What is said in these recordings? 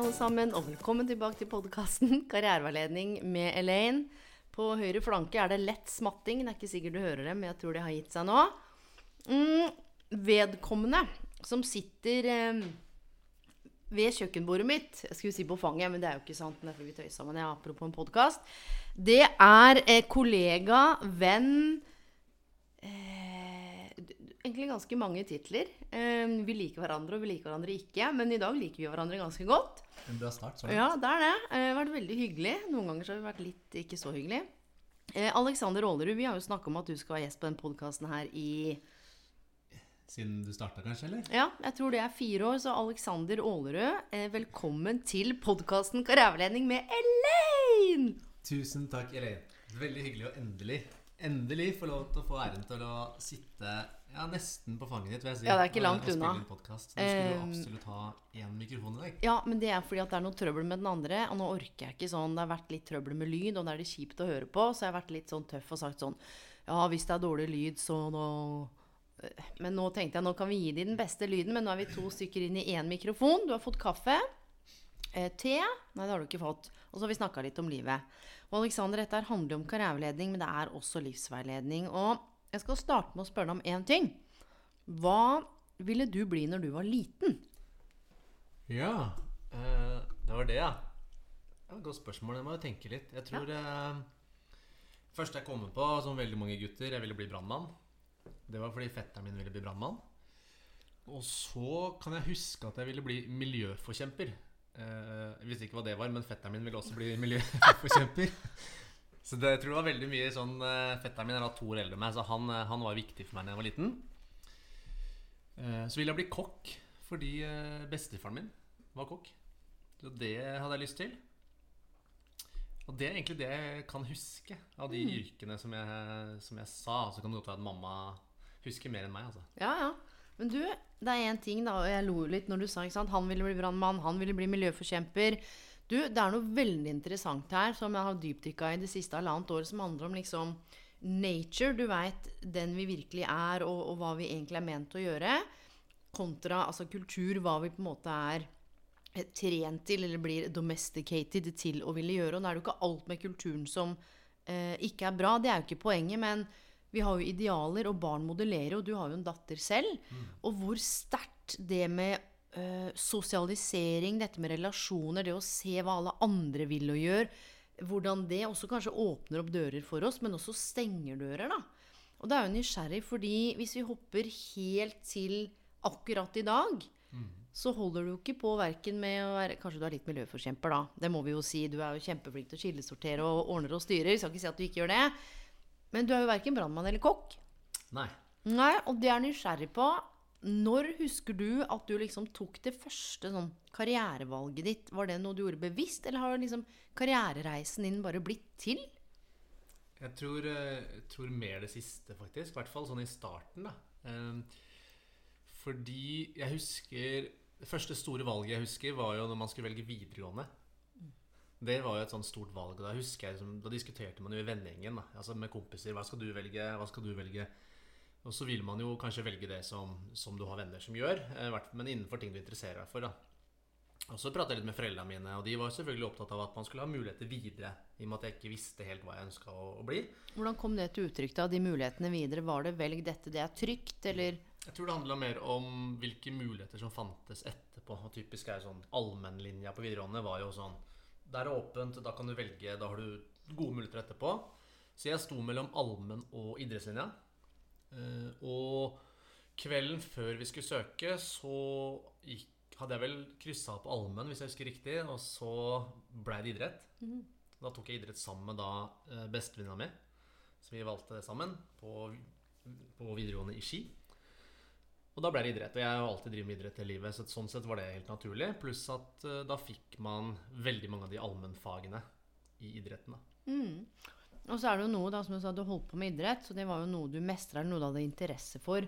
Alle sammen, og velkommen tilbake til podkasten Karriereveiledning med Elaine. På høyre flanke er det lett smatting. Det er ikke sikkert du hører det, men jeg tror det har gitt seg nå. Mm, vedkommende som sitter eh, ved kjøkkenbordet mitt Jeg skulle si på fanget, men det er jo ikke sant. Derfor vi tøysa det, apropos en podkast. Det er eh, kollega, venn Egentlig ganske mange titler. Eh, vi liker hverandre, og vi liker hverandre ikke. Men i dag liker vi hverandre ganske godt. En bra start. Så Ja, det er det. Det har vært veldig hyggelig. Noen ganger så har vi vært litt ikke så hyggelig. Eh, Alexander Aalerud, vi har jo snakka om at du skal være gjest på den podkasten her i Siden du starta, kanskje? eller? Ja, jeg tror det er fire år. Så Alexander Aalerud, eh, velkommen til podkasten Karriereveiledning med Elaine! Tusen takk, Elaine. Veldig hyggelig å endelig endelig få lov til å få æren til å sitte ja, nesten på fanget ditt. vil jeg si. Ja, det er ikke langt unna. Du skulle jo absolutt ha én mikrofon i dag. Ja, men det er fordi at det er noe trøbbel med den andre. Og nå orker jeg ikke sånn. Det har vært litt trøbbel med lyd, og da er det kjipt å høre på. Så jeg har vært litt sånn tøff og sagt sånn Ja, hvis det er dårlig lyd, så nå Men nå tenkte jeg nå kan vi gi de den beste lyden, men nå er vi to stykker inn i én mikrofon. Du har fått kaffe. Eh, te? Nei, det har du ikke fått. Og så har vi snakka litt om livet. Og Alexander, dette handler om karriereveiledning, men det er også livsveiledning. Og jeg skal starte med å spørre deg om én ting. Hva ville du bli når du var liten? Ja, eh, det var det, ja. Det var et godt spørsmål. Jeg må jo tenke litt. Jeg tror eh, Først jeg kommer på, som veldig mange gutter, jeg ville bli brannmann. Det var fordi fetteren min ville bli brannmann. Og så kan jeg huske at jeg ville bli miljøforkjemper. Eh, jeg visste ikke hva det var, men fetteren min ville også bli miljøforkjemper. Så det, jeg tror det var veldig mye sånn eh, Fetteren min er da to år eldre enn meg, så han, eh, han var viktig for meg da jeg var liten. Eh, så ville jeg bli kokk fordi bestefaren min var kokk. Så det hadde jeg lyst til. Og det er egentlig det jeg kan huske av de yrkene som jeg, som jeg sa. Så kan det godt være at mamma husker mer enn meg. altså. Ja, ja. Men du, det er én ting, da, og jeg lo litt når du sa ikke sant? han ville bli brannmann, han ville bli miljøforkjemper. Du, det er noe veldig interessant her som jeg har dypdykka i det siste halvannet året, som handler om liksom nature. Du veit den vi virkelig er, og, og hva vi egentlig er ment å gjøre. Kontra altså kultur, hva vi på en måte er eh, trent til, eller blir domesticated til å ville gjøre. Og da er det jo ikke alt med kulturen som eh, ikke er bra. Det er jo ikke poenget, men vi har jo idealer, og barn modellerer, og du har jo en datter selv. Og hvor sterkt det med eh, sosialisering, dette med relasjoner, det å se hva alle andre vil og gjør, hvordan det også kanskje åpner opp dører for oss, men også stenger dører, da. Og det er jo nysgjerrig, fordi hvis vi hopper helt til akkurat i dag, så holder du jo ikke på verken med å være Kanskje du er litt miljøforkjemper, da. Det må vi jo si. Du er jo kjempeflink til å kildesortere og ordner og styrer. Skal ikke si at du ikke gjør det. Men du er jo verken brannmann eller kokk. Nei. Nei, og det er nysgjerrig på. Når husker du at du liksom tok det første sånn karrierevalget ditt? Var det noe du gjorde bevisst, eller har liksom karrierereisen din bare blitt til? Jeg tror, eh, jeg tror mer det siste, faktisk. I hvert fall sånn i starten. da. Eh, Fordi jeg husker Det første store valget jeg husker, var jo når man skulle velge videregående. Det var jo et sånn stort valg. Da jeg da diskuterte man jo i vennegjengen altså med kompiser. Hva skal du velge? Hva skal du velge? Og så vil man jo kanskje velge det som, som du har venner som gjør, eh, men innenfor ting du interesserer deg for. da. Og så pratet jeg litt med foreldrene mine, og de var selvfølgelig opptatt av at man skulle ha muligheter videre. I og med at jeg ikke visste helt hva jeg ønska å, å bli. Hvordan kom det til uttrykk, da? De mulighetene videre? Var det 'velg dette, det er trygt', eller Jeg tror det handla mer om hvilke muligheter som fantes etterpå. Og typisk er sånn allmennlinja på videregående var jo sånn Det er åpent, da kan du velge, da har du gode muligheter etterpå. Så jeg sto mellom allmenn og idrettslinja. Eh, og kvelden før vi skulle søke, så gikk, hadde jeg vel kryssa på allmenn, hvis jeg husker riktig, og så blei det idrett. Da tok jeg idrett sammen med da eh, bestevenninna mi, som vi valgte sammen på, på videregående i Ski. Og da ble det idrett. Og jeg har alltid drevet med idrett hele livet, så sånn sett var det helt naturlig. Pluss at eh, da fikk man veldig mange av de allmennfagene i idretten. da. Og så er det jo noe, da, som du sa, du holdt på med idrett, så det var jo noe du mestra, noe du hadde interesse for.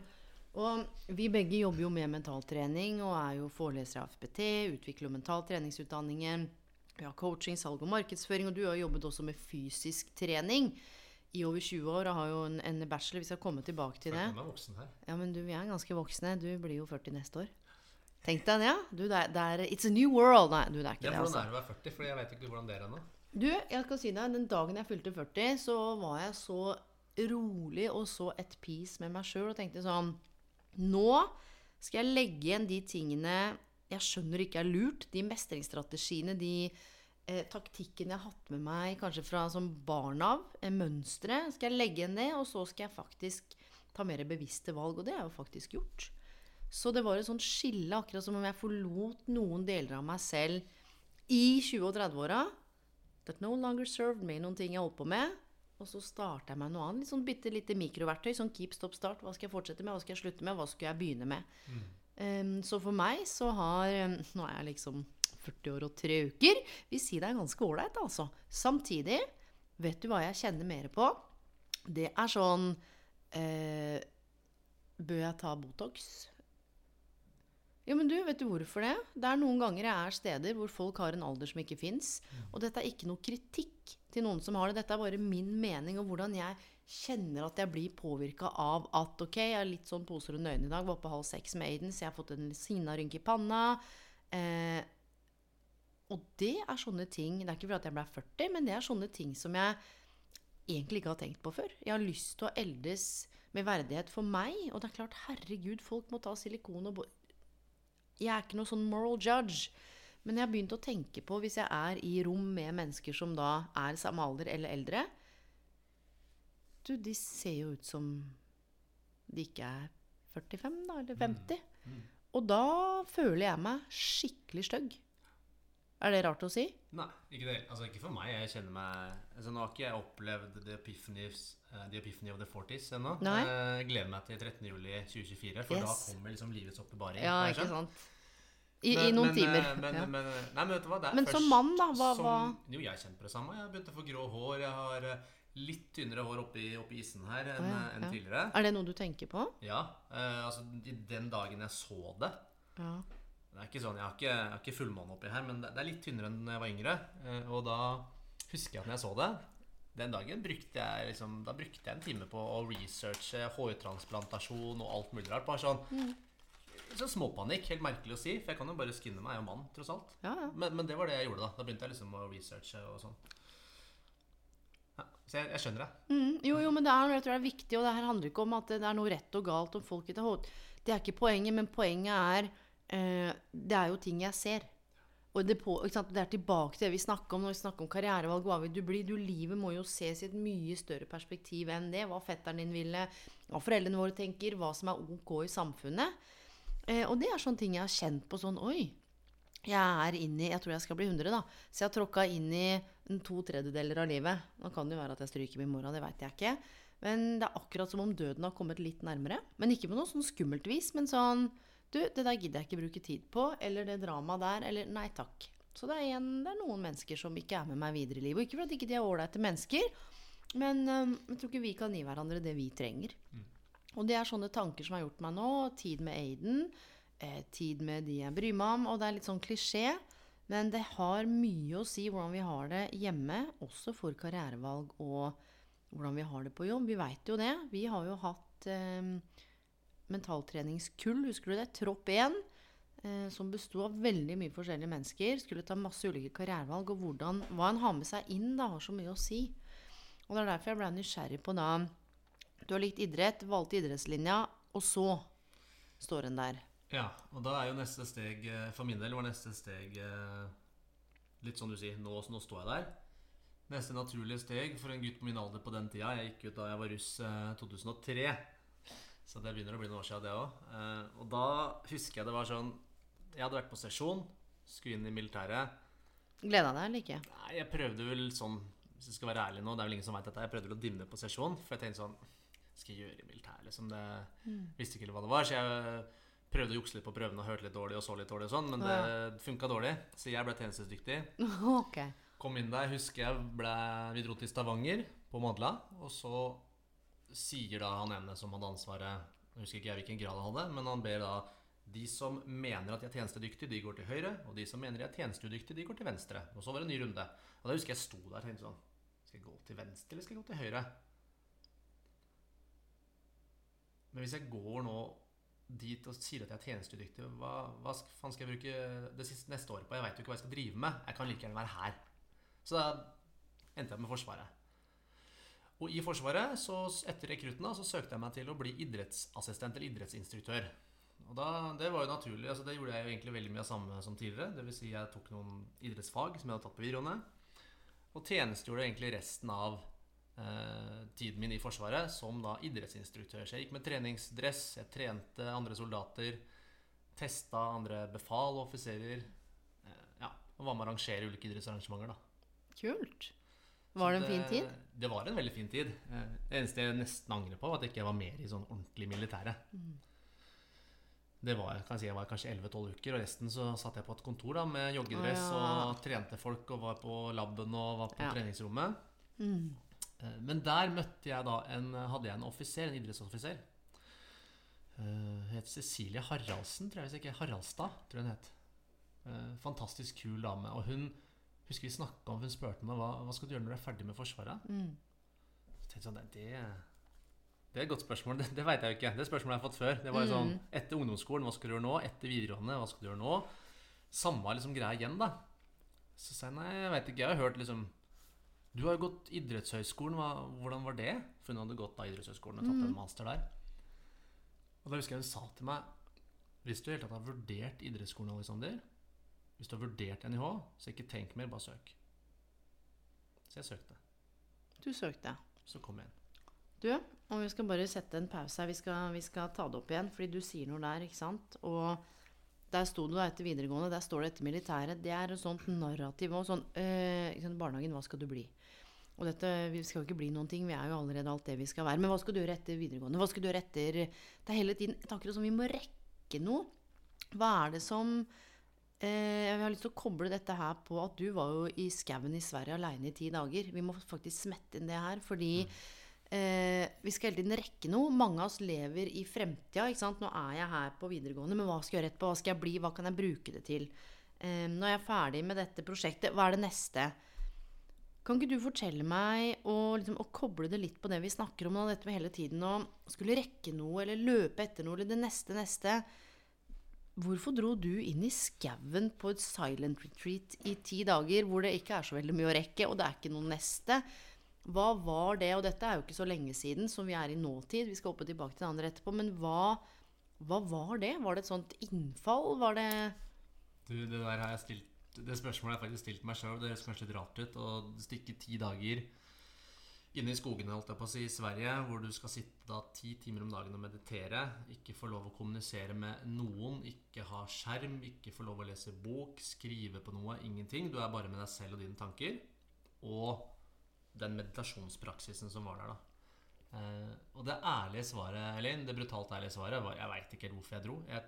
Og vi begge jobber jo med mentaltrening og er jo forelesere av FPT, utvikler jo mental treningsutdanningen. Vi har coaching, salg og markedsføring, og du har jobbet også med fysisk trening i over 20 år og har jo en, en bachelor. Vi skal komme tilbake til det. Ja, men du, vi er ganske voksne. Du blir jo 40 neste år. Tenk deg ja. Du, det er, det er It's a new world. Nei, du, det er ikke Ja, det, hvordan altså. er det å være 40? For jeg vet ikke hvordan det er ennå. Du, jeg skal si deg, den dagen jeg fylte 40, så var jeg så rolig og så at peace med meg sjøl og tenkte sånn Nå skal jeg legge igjen de tingene jeg skjønner ikke er lurt. De mestringsstrategiene, de eh, taktikkene jeg har hatt med meg kanskje fra som barn av, eh, mønstre. Skal jeg legge igjen det, og så skal jeg faktisk ta mer bevisste valg. Og det har jeg jo faktisk gjort. Så det var et sånt skille, akkurat som om jeg forlot noen deler av meg selv i 20- og 30-åra that no longer served me, noen ting jeg holdt på med. Og så starta jeg meg noe annet. Litt sånn bitte lite mikroverktøy. Sånn keep, stop, start. Hva skal jeg fortsette med? Hva skal jeg slutte med? Hva skal jeg begynne med? Um, så for meg så har um, Nå er jeg liksom 40 år og tre uker. Vil si det er ganske ålreit, altså. Samtidig, vet du hva jeg kjenner mer på? Det er sånn uh, Bør jeg ta Botox? Ja, men du, vet du hvorfor det? Det er noen ganger jeg er steder hvor folk har en alder som ikke fins. Og dette er ikke noe kritikk til noen som har det. Dette er bare min mening og hvordan jeg kjenner at jeg blir påvirka av at ok, jeg er litt sånn poser under øynene i dag, var på halv seks med Aiden, så jeg har fått en sinnarynke i panna. Eh, og det er sånne ting Det er ikke fordi at jeg ble 40, men det er sånne ting som jeg egentlig ikke har tenkt på før. Jeg har lyst til å eldes med verdighet for meg. Og det er klart, herregud, folk må ta silikon og Jeg er ikke noe sånn moral judge. Men jeg har begynt å tenke på, hvis jeg er i rom med mennesker som da er samme alder eller eldre Du, de ser jo ut som de ikke er 45, da, eller 50. Og da føler jeg meg skikkelig stygg. Er det rart å si? Nei, ikke det. Altså, ikke for meg. Jeg kjenner meg altså, Nå har ikke jeg opplevd the epiphanies, eh, the epiphany of the 40s ennå. Jeg gleder meg til 13. juli 2024, for da kommer liksom livets oppbevaring. Ja, ikke sant? I, Men- I noen men, timer. eh, Men, ja. men, nei, men vet du hva? Det er Men som mann, da, hva- som, hva- Jo, jeg kjenner på det samme. Jeg har begynt å få grå hår. Jeg har eh, litt tynnere hår oppi, oppi isen her enn ja, en tidligere. Er det noe du tenker på? Ja. Uh, altså, den dagen jeg så det Ja. Det er ikke sånn, Jeg har ikke, jeg har ikke fullmåne oppi her, men det, det er litt tynnere enn da jeg var yngre. Eh, og da husker jeg at når jeg så det Den dagen brukte jeg liksom, da brukte jeg en time på å researche hårtransplantasjon og alt mulig rart. Bare sånn Sånn småpanikk. Helt merkelig å si, for jeg kan jo bare skinne meg. Jeg er jo mann, tross alt. Ja, ja. Men, men det var det jeg gjorde da. Da begynte jeg liksom å researche og sånn. Ja, så jeg, jeg skjønner det. Mm, jo, jo, men det er, jeg tror det er viktig, og det her handler ikke om at det er noe rett og galt om folk ikke tar Det er ikke poenget, men poenget er Det er jo ting jeg ser. Og det, på, det er tilbake til det vi snakker om når vi snakker om karrierevalg. Hva vil du bli? Du, livet må jo ses i et mye større perspektiv enn det. Hva fetteren din ville, hva foreldrene våre tenker, hva som er ok i samfunnet. Eh, og det er sånne ting jeg har kjent på sånn Oi, jeg er inn i Jeg tror jeg skal bli 100, da. Så jeg har tråkka inn i to tredjedeler av livet. Nå kan det jo være at jeg stryker min mora, det veit jeg ikke. Men det er akkurat som om døden har kommet litt nærmere. Men ikke på noe sånn skummelt vis, men sånn Du, det der gidder jeg ikke bruke tid på. Eller det dramaet der. Eller nei takk. Så det er, en, det er noen mennesker som ikke er med meg videre i livet. Og ikke fordi ikke de er ålreite mennesker, men um, jeg tror ikke vi kan gi hverandre det vi trenger. Og det er sånne tanker som har gjort meg nå. Tid med Aiden. Eh, tid med de jeg bryr meg om. Og det er litt sånn klisjé. Men det har mye å si hvordan vi har det hjemme, også for karrierevalg og hvordan vi har det på jobb. Vi veit jo det. Vi har jo hatt eh, mentaltreningskull, husker du det? Tropp 1. Eh, som besto av veldig mye forskjellige mennesker. Skulle ta masse ulike karrierevalg. Og hvordan, hva en har med seg inn, da, har så mye å si. Og det er derfor jeg ble nysgjerrig på da Du har likt idrett, valgte idrettslinja, og så står en der. Ja, og da er jo neste steg eh, For min del var neste steg eh, litt sånn du sier Nå, nå står jeg der. Neste naturlige steg for en gutt på min alder på den tida Jeg gikk ut da jeg var russ eh, 2003. Så det begynner å bli noen år siden, det òg. Eh, og da husker jeg det var sånn Jeg hadde vært på sesjon, skulle inn i militæret. Gleda deg eller ikke? Nei, jeg prøvde vel sånn Hvis jeg skal være ærlig nå, det er vel ingen som vet dette, jeg prøvde vel å dimme på sesjon. For jeg tenkte sånn Skal jeg gjøre i militæret, liksom? Det visste ikke hva det var. Så jeg prøvde å jukse litt på prøvene og hørte litt dårlig og så litt dårlig og sånn, men det funka dårlig. Så jeg ble tjenestedyktig. ok. Kom inn der, husker jeg ble, Vi dro til Stavanger på Madla, og så sier da han ene som hadde ansvaret Jeg husker ikke jeg hvilken grad han hadde, men han ber da de som mener at de er tjenestedyktige, de går til høyre. Og de som mener de er tjenesteudyktige, de går til venstre. Og så var det en ny runde. Og da husker jeg sto der og tenkte sånn Skal jeg gå til venstre, eller skal jeg gå til høyre? Men hvis jeg går nå dit og sier at jeg er tjenestedyktig, hva, hva faen skal jeg bruke det siste, neste året på? Jeg veit jo ikke hva jeg skal drive med. Jeg kan like gjerne være her. Så da endte jeg opp med Forsvaret. Og i Forsvaret, så etter rekruttene, så søkte jeg meg til å bli idrettsassistent eller idrettsinstruktør. Og da, Det var jo naturlig. altså Det gjorde jeg jo egentlig veldig mye av samme som tidligere. Dvs. Si jeg tok noen idrettsfag som jeg hadde tatt på videregående. Og tjenestegjorde egentlig resten av eh, tiden min i Forsvaret som da idrettsinstruktør. Så jeg gikk med treningsdress, jeg trente andre soldater, testa andre befal og offiserer. Eh, ja, og var med å arrangere ulike idrettsarrangementer. da Kult. Var det en fin tid? Det var en veldig fin tid. Eh, Det eneste jeg nesten angrer på, var at jeg ikke var mer i sånn ordentlig militære. Mm. Det var, jeg kan si jeg var kanskje 11-12 uker, og resten så satt jeg på et kontor da med joggedress ja. og trente folk og var på laben og var på Ja. treningsrommet. Mm. Eh, Men der møtte jeg da en, hadde jeg en offiser, en idrettsoffiser. Eh, Hun het Cecilie Haraldsen, tror jeg, hvis ikke Haraldstad, tror jeg hun het. Eh, Fantastisk kul dame. Og hun husker vi snakket om, hun spurte meg hva, hva skal du gjøre når du er ferdig med Forsvaret. Mm. Så tenkte jeg sånn, det, det er et godt spørsmål. Det, det veit jeg jo ikke. Det spørsmålet har jeg fått før. Det var jo sånn, Etter ungdomsskolen, hva skal du gjøre nå? Etter videregående, hva skal du gjøre nå? Samme liksom greia igjen, da. Så sa jeg nei, jeg veit ikke. Jeg har hørt liksom Du har jo gått idrettshøyskolen. Hva, hvordan var det? For hun hadde gått da idrettshøyskolen og tatt en master der. Og da husker jeg hun sa til meg Hvis du i det hele tatt har vurdert idrettsskolen, Alexander Hvis du har vurdert NIH, så ikke tenk mer, bare søk. Så jeg søkte. Du søkte. Så kom jeg inn. Du, og vi skal bare sette en pause her. Vi skal, vi skal ta det opp igjen, fordi du sier noe der, ikke sant? Og der sto du da etter videregående, der står det etter militæret. Det er et sånt narrativ og sånn øh, Barnehagen, hva skal du bli? Og dette, vi skal jo ikke bli noen ting, vi er jo allerede alt det vi skal være. Men hva skal du gjøre etter videregående? Hva skal du gjøre etter Det er hele tiden er akkurat som vi må rekke noe. Hva er det som Jeg har lyst til å koble dette her på at du var jo i skauen i Sverige aleine i ti dager. Vi må faktisk smette inn det her, fordi Eh, vi skal hele tiden rekke noe. Mange av oss lever i fremtida. ikke sant? Nå er jeg her på videregående, men hva skal jeg gjøre etterpå? Hva skal jeg bli? Hva kan jeg bruke det til? Eh, når jeg er ferdig med dette prosjektet, hva er det neste? Kan ikke du fortelle meg, og, liksom, og koble det litt på det vi snakker om nå, dette med hele tiden å skulle rekke noe, eller løpe etter noe, eller det neste, neste Hvorfor dro du inn i skauen på et silent retreat i ti dager, hvor det ikke er så veldig mye å rekke, og det er ikke noe neste? Hva var det? Og dette er jo ikke så lenge siden som vi er i nåtid. Vi skal opp tilbake til det andre etterpå. Men hva, hva var det? Var det et sånt innfall? Var det Du, det der har jeg stilt Det spørsmålet har jeg faktisk stilt meg sjøl. Det høres kanskje litt rart ut å stikke ti dager inne i skogene holdt jeg på å si, i Sverige, hvor du skal sitte da ti timer om dagen og meditere, ikke få lov å kommunisere med noen, ikke ha skjerm, ikke få lov å lese bok, skrive på noe, ingenting. Du er bare med deg selv og dine tanker. Og den meditasjonspraksisen som var der, da. Uh, og det ærlige svaret, Elin, det brutalt ærlige svaret, var jeg veit ikke hvorfor jeg dro. Jeg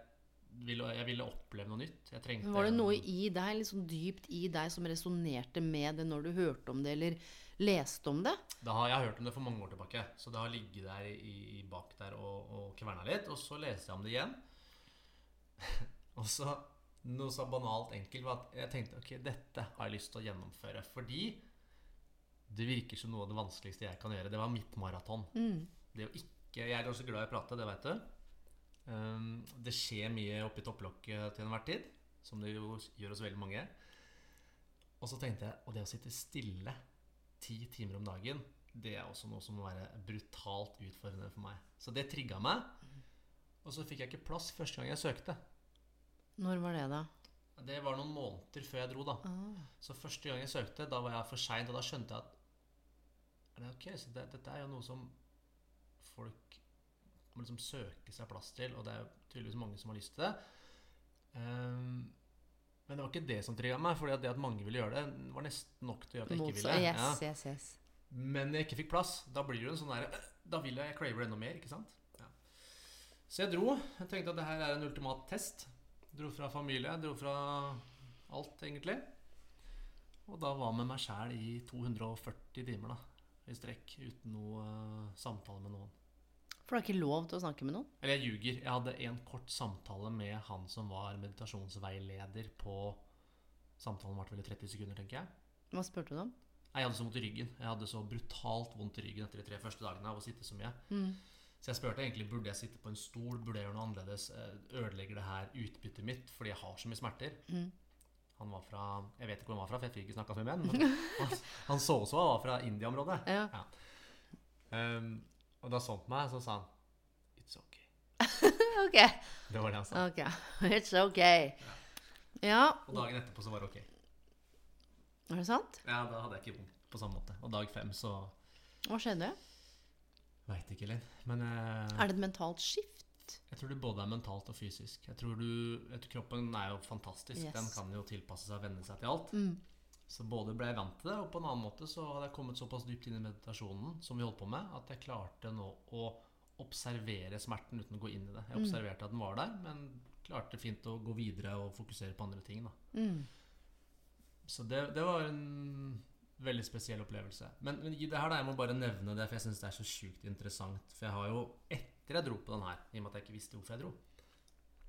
ville, jeg ville oppleve noe nytt. Var det noe i deg, sånn dypt i deg, som resonnerte med det når du hørte om det, eller leste om det? Da har jeg hørt om det for mange år tilbake. Så det har ligget der i, i bak der og, og kverna litt. Og så leste jeg om det igjen. og så noe så banalt enkelt var at jeg tenkte ok, dette har jeg lyst til å gjennomføre. Fordi det virker som noe av det vanskeligste jeg kan gjøre. Det var mitt maraton. Det å ikke Jeg er også glad i å prate, det vet du. Um, det skjer mye oppi topplokket til enhver tid. Som det jo gjør hos veldig mange. Og så tenkte jeg Og det å sitte stille ti timer om dagen, det er også noe som må være brutalt utfordrende for meg. Så det trigga meg. Og så fikk jeg ikke plass første gang jeg søkte. Når var det, da? Det var noen måneder før jeg dro, da. Så første gang jeg søkte, da var jeg for sein, og da skjønte jeg at er Ok, så det, dette er jo noe som folk må liksom søke seg plass til, og det er jo tydeligvis mange som har lyst til det. Ehm, men det var ikke det som trigga meg, for det at mange ville gjøre det, var nesten nok til å gjøre at jeg ikke ville. Yes, Ja. yes, yes. Men jeg ikke fikk plass. Da blir det en sånn der, Da vil jeg crave enda mer, ikke sant? Ja. Så jeg dro. Jeg tenkte at det her er en ultimat test. Dro fra familie, dro fra alt, egentlig. Og da var med meg sjæl i 240 timer, da. I strekk. Uten noe uh, samtale med noen. For du har ikke lov til å snakke med noen? Eller jeg ljuger. Jeg hadde en kort samtale med han som var meditasjonsveileder på Samtalen varte vel i 30 sekunder, tenker jeg. Hva spurte du om? Nei, Jeg hadde så vondt i ryggen. Jeg hadde så brutalt vondt i ryggen etter de tre første dagene av å sitte så mye. Så jeg spurte egentlig burde jeg sitte på en stol, burde jeg gjøre noe annerledes. Eh, Ødelegger det her utbyttet mitt fordi jeg har så mye smerter? Han var fra Jeg vet ikke hvor han var fra, for jeg fikk ikke snakka så mye med ham. Han, han så også han var fra India-området. Ja. Um, og da så han på meg, så sa han It's okay. Ok. Det var det han sa. ok. It's ok. Ja, Og dagen etterpå så var det ok. er det sant? Ja, da hadde jeg ikke vondt på samme måte. Og dag fem så Hva skjedde? Veit ikke, Linn. Men eh, Er det et mentalt skift? jeg tror det både er mentalt og fysisk. Jeg tror, du, jeg tror Kroppen er jo fantastisk. Yes. Den kan jo tilpasse seg og venne seg til alt. Mm. Så både ble jeg vant til det, og på en annen måte så hadde jeg kommet såpass dypt inn i meditasjonen som vi holdt på med, at jeg klarte nå å observere smerten uten å gå inn i det. Jeg Mm. observerte at den var der, men klarte fint å gå videre og fokusere på andre ting. Mm. Så det, det var en veldig spesiell opplevelse. Men, men i det her da, jeg må bare nevne det, for jeg syns det er så sjukt interessant. For jeg har jo, etter jeg dro på den her, i og med at jeg ikke visste hvorfor jeg dro,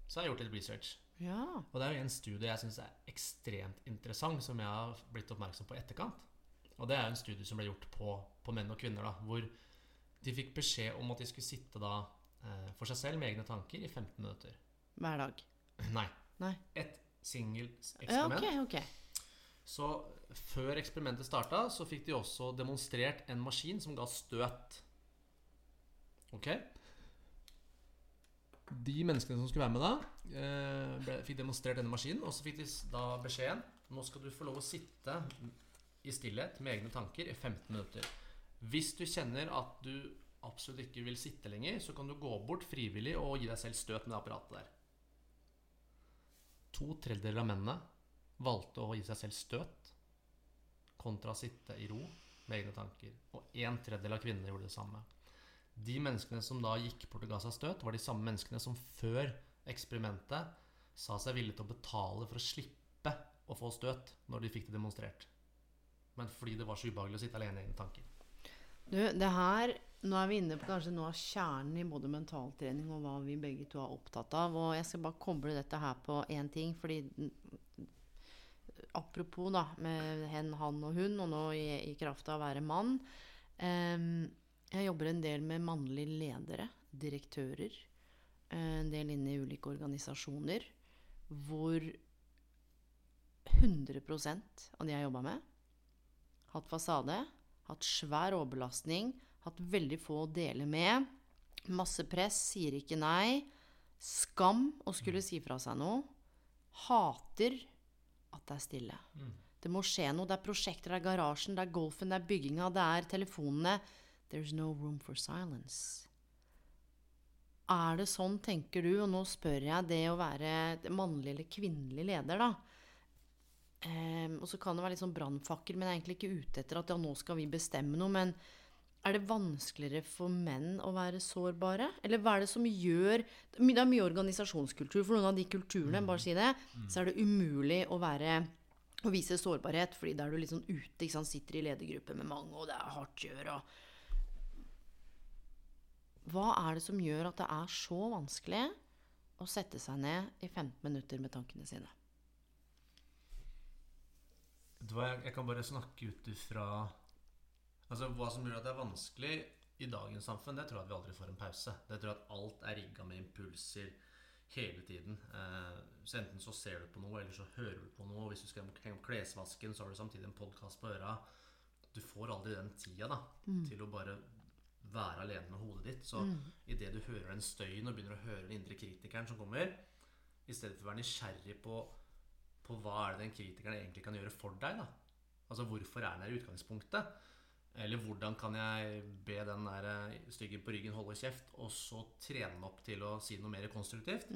så har jeg gjort litt research. Ja. Og det er jo en studie jeg syns er ekstremt interessant, som jeg har blitt oppmerksom på i etterkant. Og det er jo en studie som ble gjort på, på menn og kvinner, da, hvor de fikk beskjed om at de skulle sitte da eh, for seg selv med egne tanker i 15 minutter. Hver dag. Nei. Nei. Et singelt Ja, eksperiment. ok, ok. Så før eksperimentet starta, så fikk de også demonstrert en maskin som ga støt. Ok? De menneskene som skulle være med da, eh, ble, fikk demonstrert denne maskinen, og så fikk de da beskjeden Nå skal du få lov å sitte i stillhet med egne tanker i 15 minutter. Hvis du kjenner at du absolutt ikke vil sitte lenger, så kan du gå bort frivillig og gi deg selv støt med det apparatet der. To tredjedeler av mennene valgte å gi seg selv støt kontra å sitte i ro med egne tanker. Og en tredjedel av kvinnene gjorde det samme. De menneskene som da gikk bort og ga seg støt, var de samme menneskene som før eksperimentet sa seg villige til å betale for å slippe å få støt når de fikk det demonstrert. Men fordi det var så ubehagelig å sitte alene i egne tanker. Du, det her Nå er vi inne på kanskje noe av kjernen i både mentaltrening og hva vi begge to er opptatt av. Og jeg skal bare koble dette her på én ting, fordi Apropos da, med hen, han og hun, og nå i, i kraft av å være mann. Em, jeg jobber en del med mannlige ledere, direktører. eh, En del inne i ulike organisasjoner. Hvor 100 av de jeg jobba med, hatt fasade, hatt svær overbelastning, hatt veldig få å dele med, masse press, sier ikke nei, skam å skulle si fra seg noe, hater at det er stille. Det må skje noe. Det er prosjekter, det er garasjen, det er golfen, det er bygginga, det er telefonene. There's no room for silence. Er det sånn, tenker du, og nå spør jeg det å være mannlig eller kvinnelig leder, da. Um, og så kan det være litt sånn brannfakkel, men jeg er egentlig ikke ute etter at ja, nå skal vi bestemme noe. Men er det vanskeligere for menn å være sårbare? Eller hva er det som gjør Det er mye organisasjonskultur. For noen av de kulturene, bare si det, så er det umulig å være å vise sårbarhet, fordi da er du litt sånn ute. Ikke sant? Sitter i ledergruppe med mange, og det er hardt gjør. Og hva er det som gjør at det er så vanskelig å sette seg ned i 15 minutter med tankene sine? Jeg, kan bare snakke ut ifra Altså, Hva som gjør at det er vanskelig i dagens samfunn, det tror jeg at vi aldri får en pause. Det tror jeg at alt er rigga med impulser hele tiden. Eh, så enten så ser du på noe, eller så hører du på noe. Hvis du skal henge opp klesvasken, så har du samtidig en podkast på øra. Du får aldri den tida da, til å bare være alene med hodet ditt. Så idet du hører den støyen og begynner å høre den indre kritikeren som kommer, i stedet for å være nysgjerrig på, på hva er det den kritikeren egentlig kan gjøre for deg, da. Altså hvorfor er den her i utgangspunktet? Eller hvordan kan jeg be den der eh, styggen på ryggen holde kjeft, og så trene den opp til å si noe mer konstruktivt?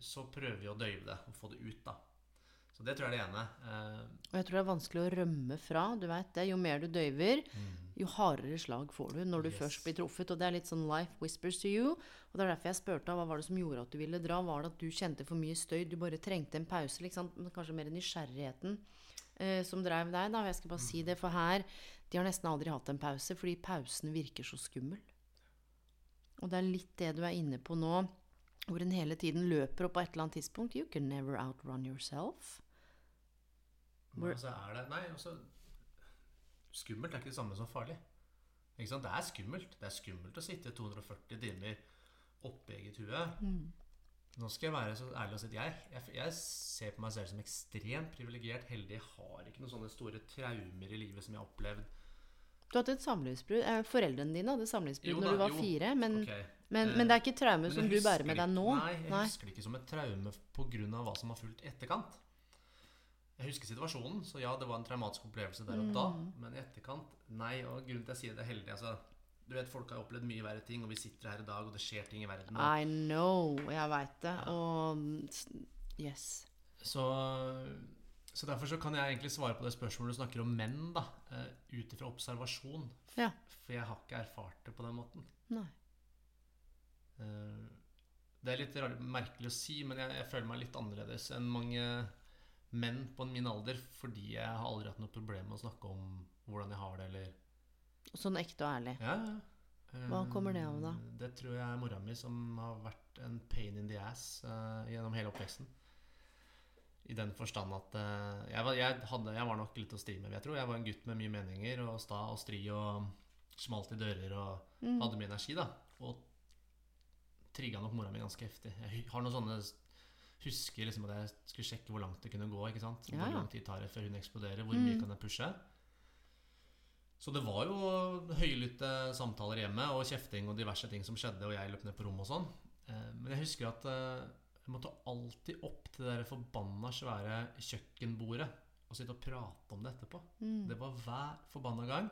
så prøver vi å døyve det og få det ut, da. Så det tror jeg er det ene. Eh, Og jeg tror det er vanskelig å rømme fra. Du vet det. Jo mer du døyver, jo hardere slag får du når du Yes. først blir truffet. Og det er litt sånn life whispers to you. Og det er derfor jeg spurte hva var det som gjorde at du ville dra. Var det at du kjente for mye støy? Du bare trengte en pause? Liksom. Kanskje mer nysgjerrigheten eh, som drev deg. da. Jeg skal bare si det, for her De har nesten aldri hatt en pause, fordi pausen virker så skummel. Og det er litt det du er inne på nå, hvor en hele tiden løper opp på et eller annet tidspunkt. You can never outrun yourself. Men altså er det Nei, altså Skummelt er ikke det samme som farlig. Det er skummelt. Det er skummelt å sitte 240 timer oppe i eget hue. Nå skal jeg være så ærlig og si at jeg, jeg, jeg ser på meg selv som ekstremt privilegert, heldig. Jeg har ikke noen sånne store traumer i livet som jeg har opplevd. Du hadde et samlivsbrudd. Eh, foreldrene dine hadde samlivsbrudd da, når du var jo. fire. Men, okay. men, Eh, men det er ikke traume som du bærer med deg nå? Nei, jeg husker det ikke som et traume pga. hva som har fulgt etterkant. Jeg husker situasjonen, så ja, det var en traumatisk opplevelse der og da. Mm. Men i etterkant, nei. Og grunnen til at jeg sier det er heldig altså, Du vet, Folk har opplevd mye verre ting, og vi sitter her i dag, og det skjer ting i verden. og- I know. Jeg veit det. Og Yes. Så, så derfor så kan jeg egentlig svare på det spørsmålet du snakker om menn, da. eh, Ut ifra observasjon. Ja. For jeg har ikke erfart det på den måten. Nei. Eh, Det er litt merkelig å si, men jeg, jeg føler meg litt annerledes enn mange menn på min alder, fordi jeg har aldri hatt noe problem med å snakke om hvordan jeg har det, eller Sånn ekte og ærlig. Ja, ja. Hva kommer det av, da? Det tror jeg er mora mi som har vært en pain in the ass uh, gjennom hele oppveksten. I den forstand at uh, jeg, var, jeg, hadde, jeg var nok litt å stri med, jeg tror. Jeg var en gutt med mye meninger og sta og stri og smalt i dører og Mm. hadde mye energi, da. Og trigga nok mora mi ganske heftig. Jeg har noen sånne Husker liksom at jeg skulle sjekke hvor langt det kunne gå. ikke sant? Hvor ja. lang tid tar det før hun eksploderer? Hvor mye Mm. kan jeg pushe? Så det var jo høylytte samtaler hjemme og kjefting og diverse ting som skjedde, og jeg løp ned på rommet og sånn. Eh, Men jeg husker at eh, jeg måtte alltid opp til det der forbanna svære kjøkkenbordet og sitte og prate om det etterpå. Mm. Det var hver forbanna gang.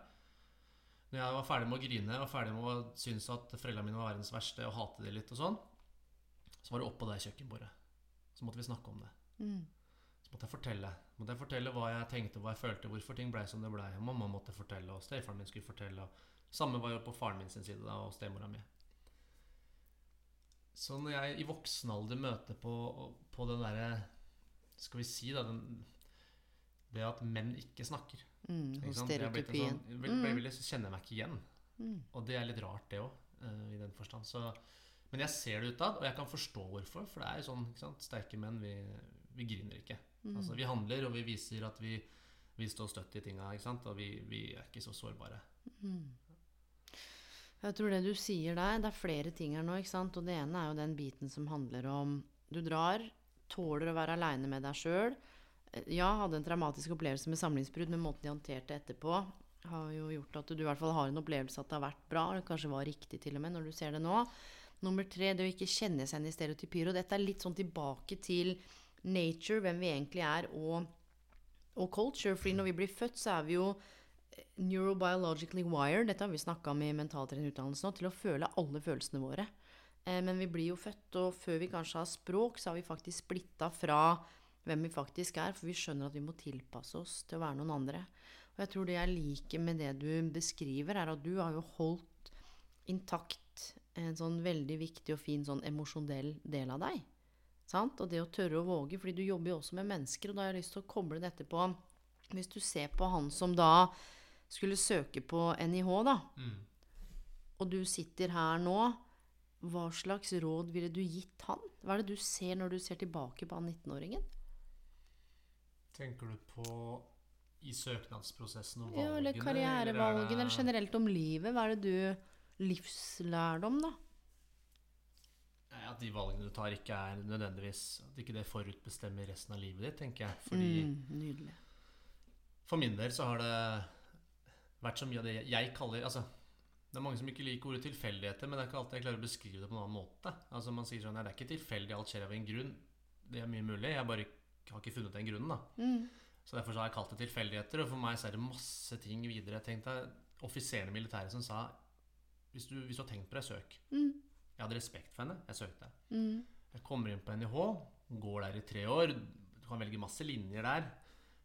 Når jeg var ferdig med å grine og ferdig med å synes at foreldrene mine var verdens verste og hate det litt og sånn, så var det oppå det kjøkkenbordet. Så måtte vi snakke om det. Mm. Så måtte jeg fortelle Måtte jeg fortelle hva jeg tenkte, hva jeg følte, hvorfor ting ble som det ble. Mamma måtte fortelle, og stefaren min skulle fortelle. Og samme var jo på faren min sin side da, og stemora mi. Så når jeg i voksen alder møter på, på den derre Skal vi si da den, Det at menn ikke snakker. Mm. ikke Og sant? Det har blitt en stereotypien. Sånn, vel, jeg, vel, kjenner meg ikke igjen. Mm. Og det er litt rart, det òg, i den forstand. Så, men jeg ser det utad, og jeg kan forstå hvorfor. For det er jo sånn, sterke menn, vi, vi griner ikke. Mm. Altså, vi handler, og vi viser at vi, vi står støtt i tinga, og vi, vi er ikke så sårbare. Jeg tror det du sier der, det er flere ting her nå. Og det ene er jo den biten som handler om Du drar, tåler å være aleine med deg sjøl. Ja, hadde en traumatisk opplevelse med samlingsbrudd, men måten de håndterte etterpå, har jo gjort at du i hvert fall har en opplevelse at det har vært bra, eller kanskje var riktig til og med, når du ser det nå. Nummer tre, det å ikke kjenne seg igjen i stereotypier. Og dette er litt sånn tilbake til nature, hvem vi egentlig er, og, og culture. Fordi når vi blir født, så er vi jo neurobiologically wired, dette har vi snakka om i mentaltrenerutdannelsen nå, til å føle alle følelsene våre. Eh, men vi blir jo født, og før vi kanskje har språk, så har vi faktisk splitta fra hvem vi faktisk er, for vi skjønner at vi må tilpasse oss til å være noen andre. Og jeg tror det jeg liker med det du beskriver, er at du har jo holdt intakt en sånn veldig viktig og fin sånn emosjonell del av deg. Sant? Og det å tørre å våge, fordi du jobber jo også med mennesker, og da har jeg lyst til å koble dette på Hvis du ser på han som da skulle søke på NIH, da, og du sitter her nå, hva slags råd ville du gitt han? Hva er det du ser når du ser tilbake på han 19-åringen? Tenker du på i søknadsprosessen og valgene? Ja, eller er karrierevalgene, eller generelt om livet. Hva er det du Livslærdom, da? At de valgene du tar, ikke er nødvendigvis At ikke det forutbestemmer resten av livet ditt, tenker jeg. Fordi Mm, nydelig. For min del så har det vært så mye av det jeg kaller Altså, det er mange som ikke liker ordet tilfeldigheter, men det er ikke alltid jeg klarer å beskrive det på en annen måte. Altså Man sier sånn Nei, det er ikke tilfeldig, alt skjer av en grunn. Det er mye mulig. Jeg bare har ikke funnet den grunnen, da. Mm. Så derfor så har jeg kalt det tilfeldigheter. Og for meg så er det masse ting videre. Jeg tenkte Offiserene i militæret som sa hvis du, hvis du har tenkt på det, søk. Mm. Jeg hadde respekt for henne. Jeg søkte. Mm. Jeg kommer inn på NIH, går der i tre år. Du kan velge masse linjer der.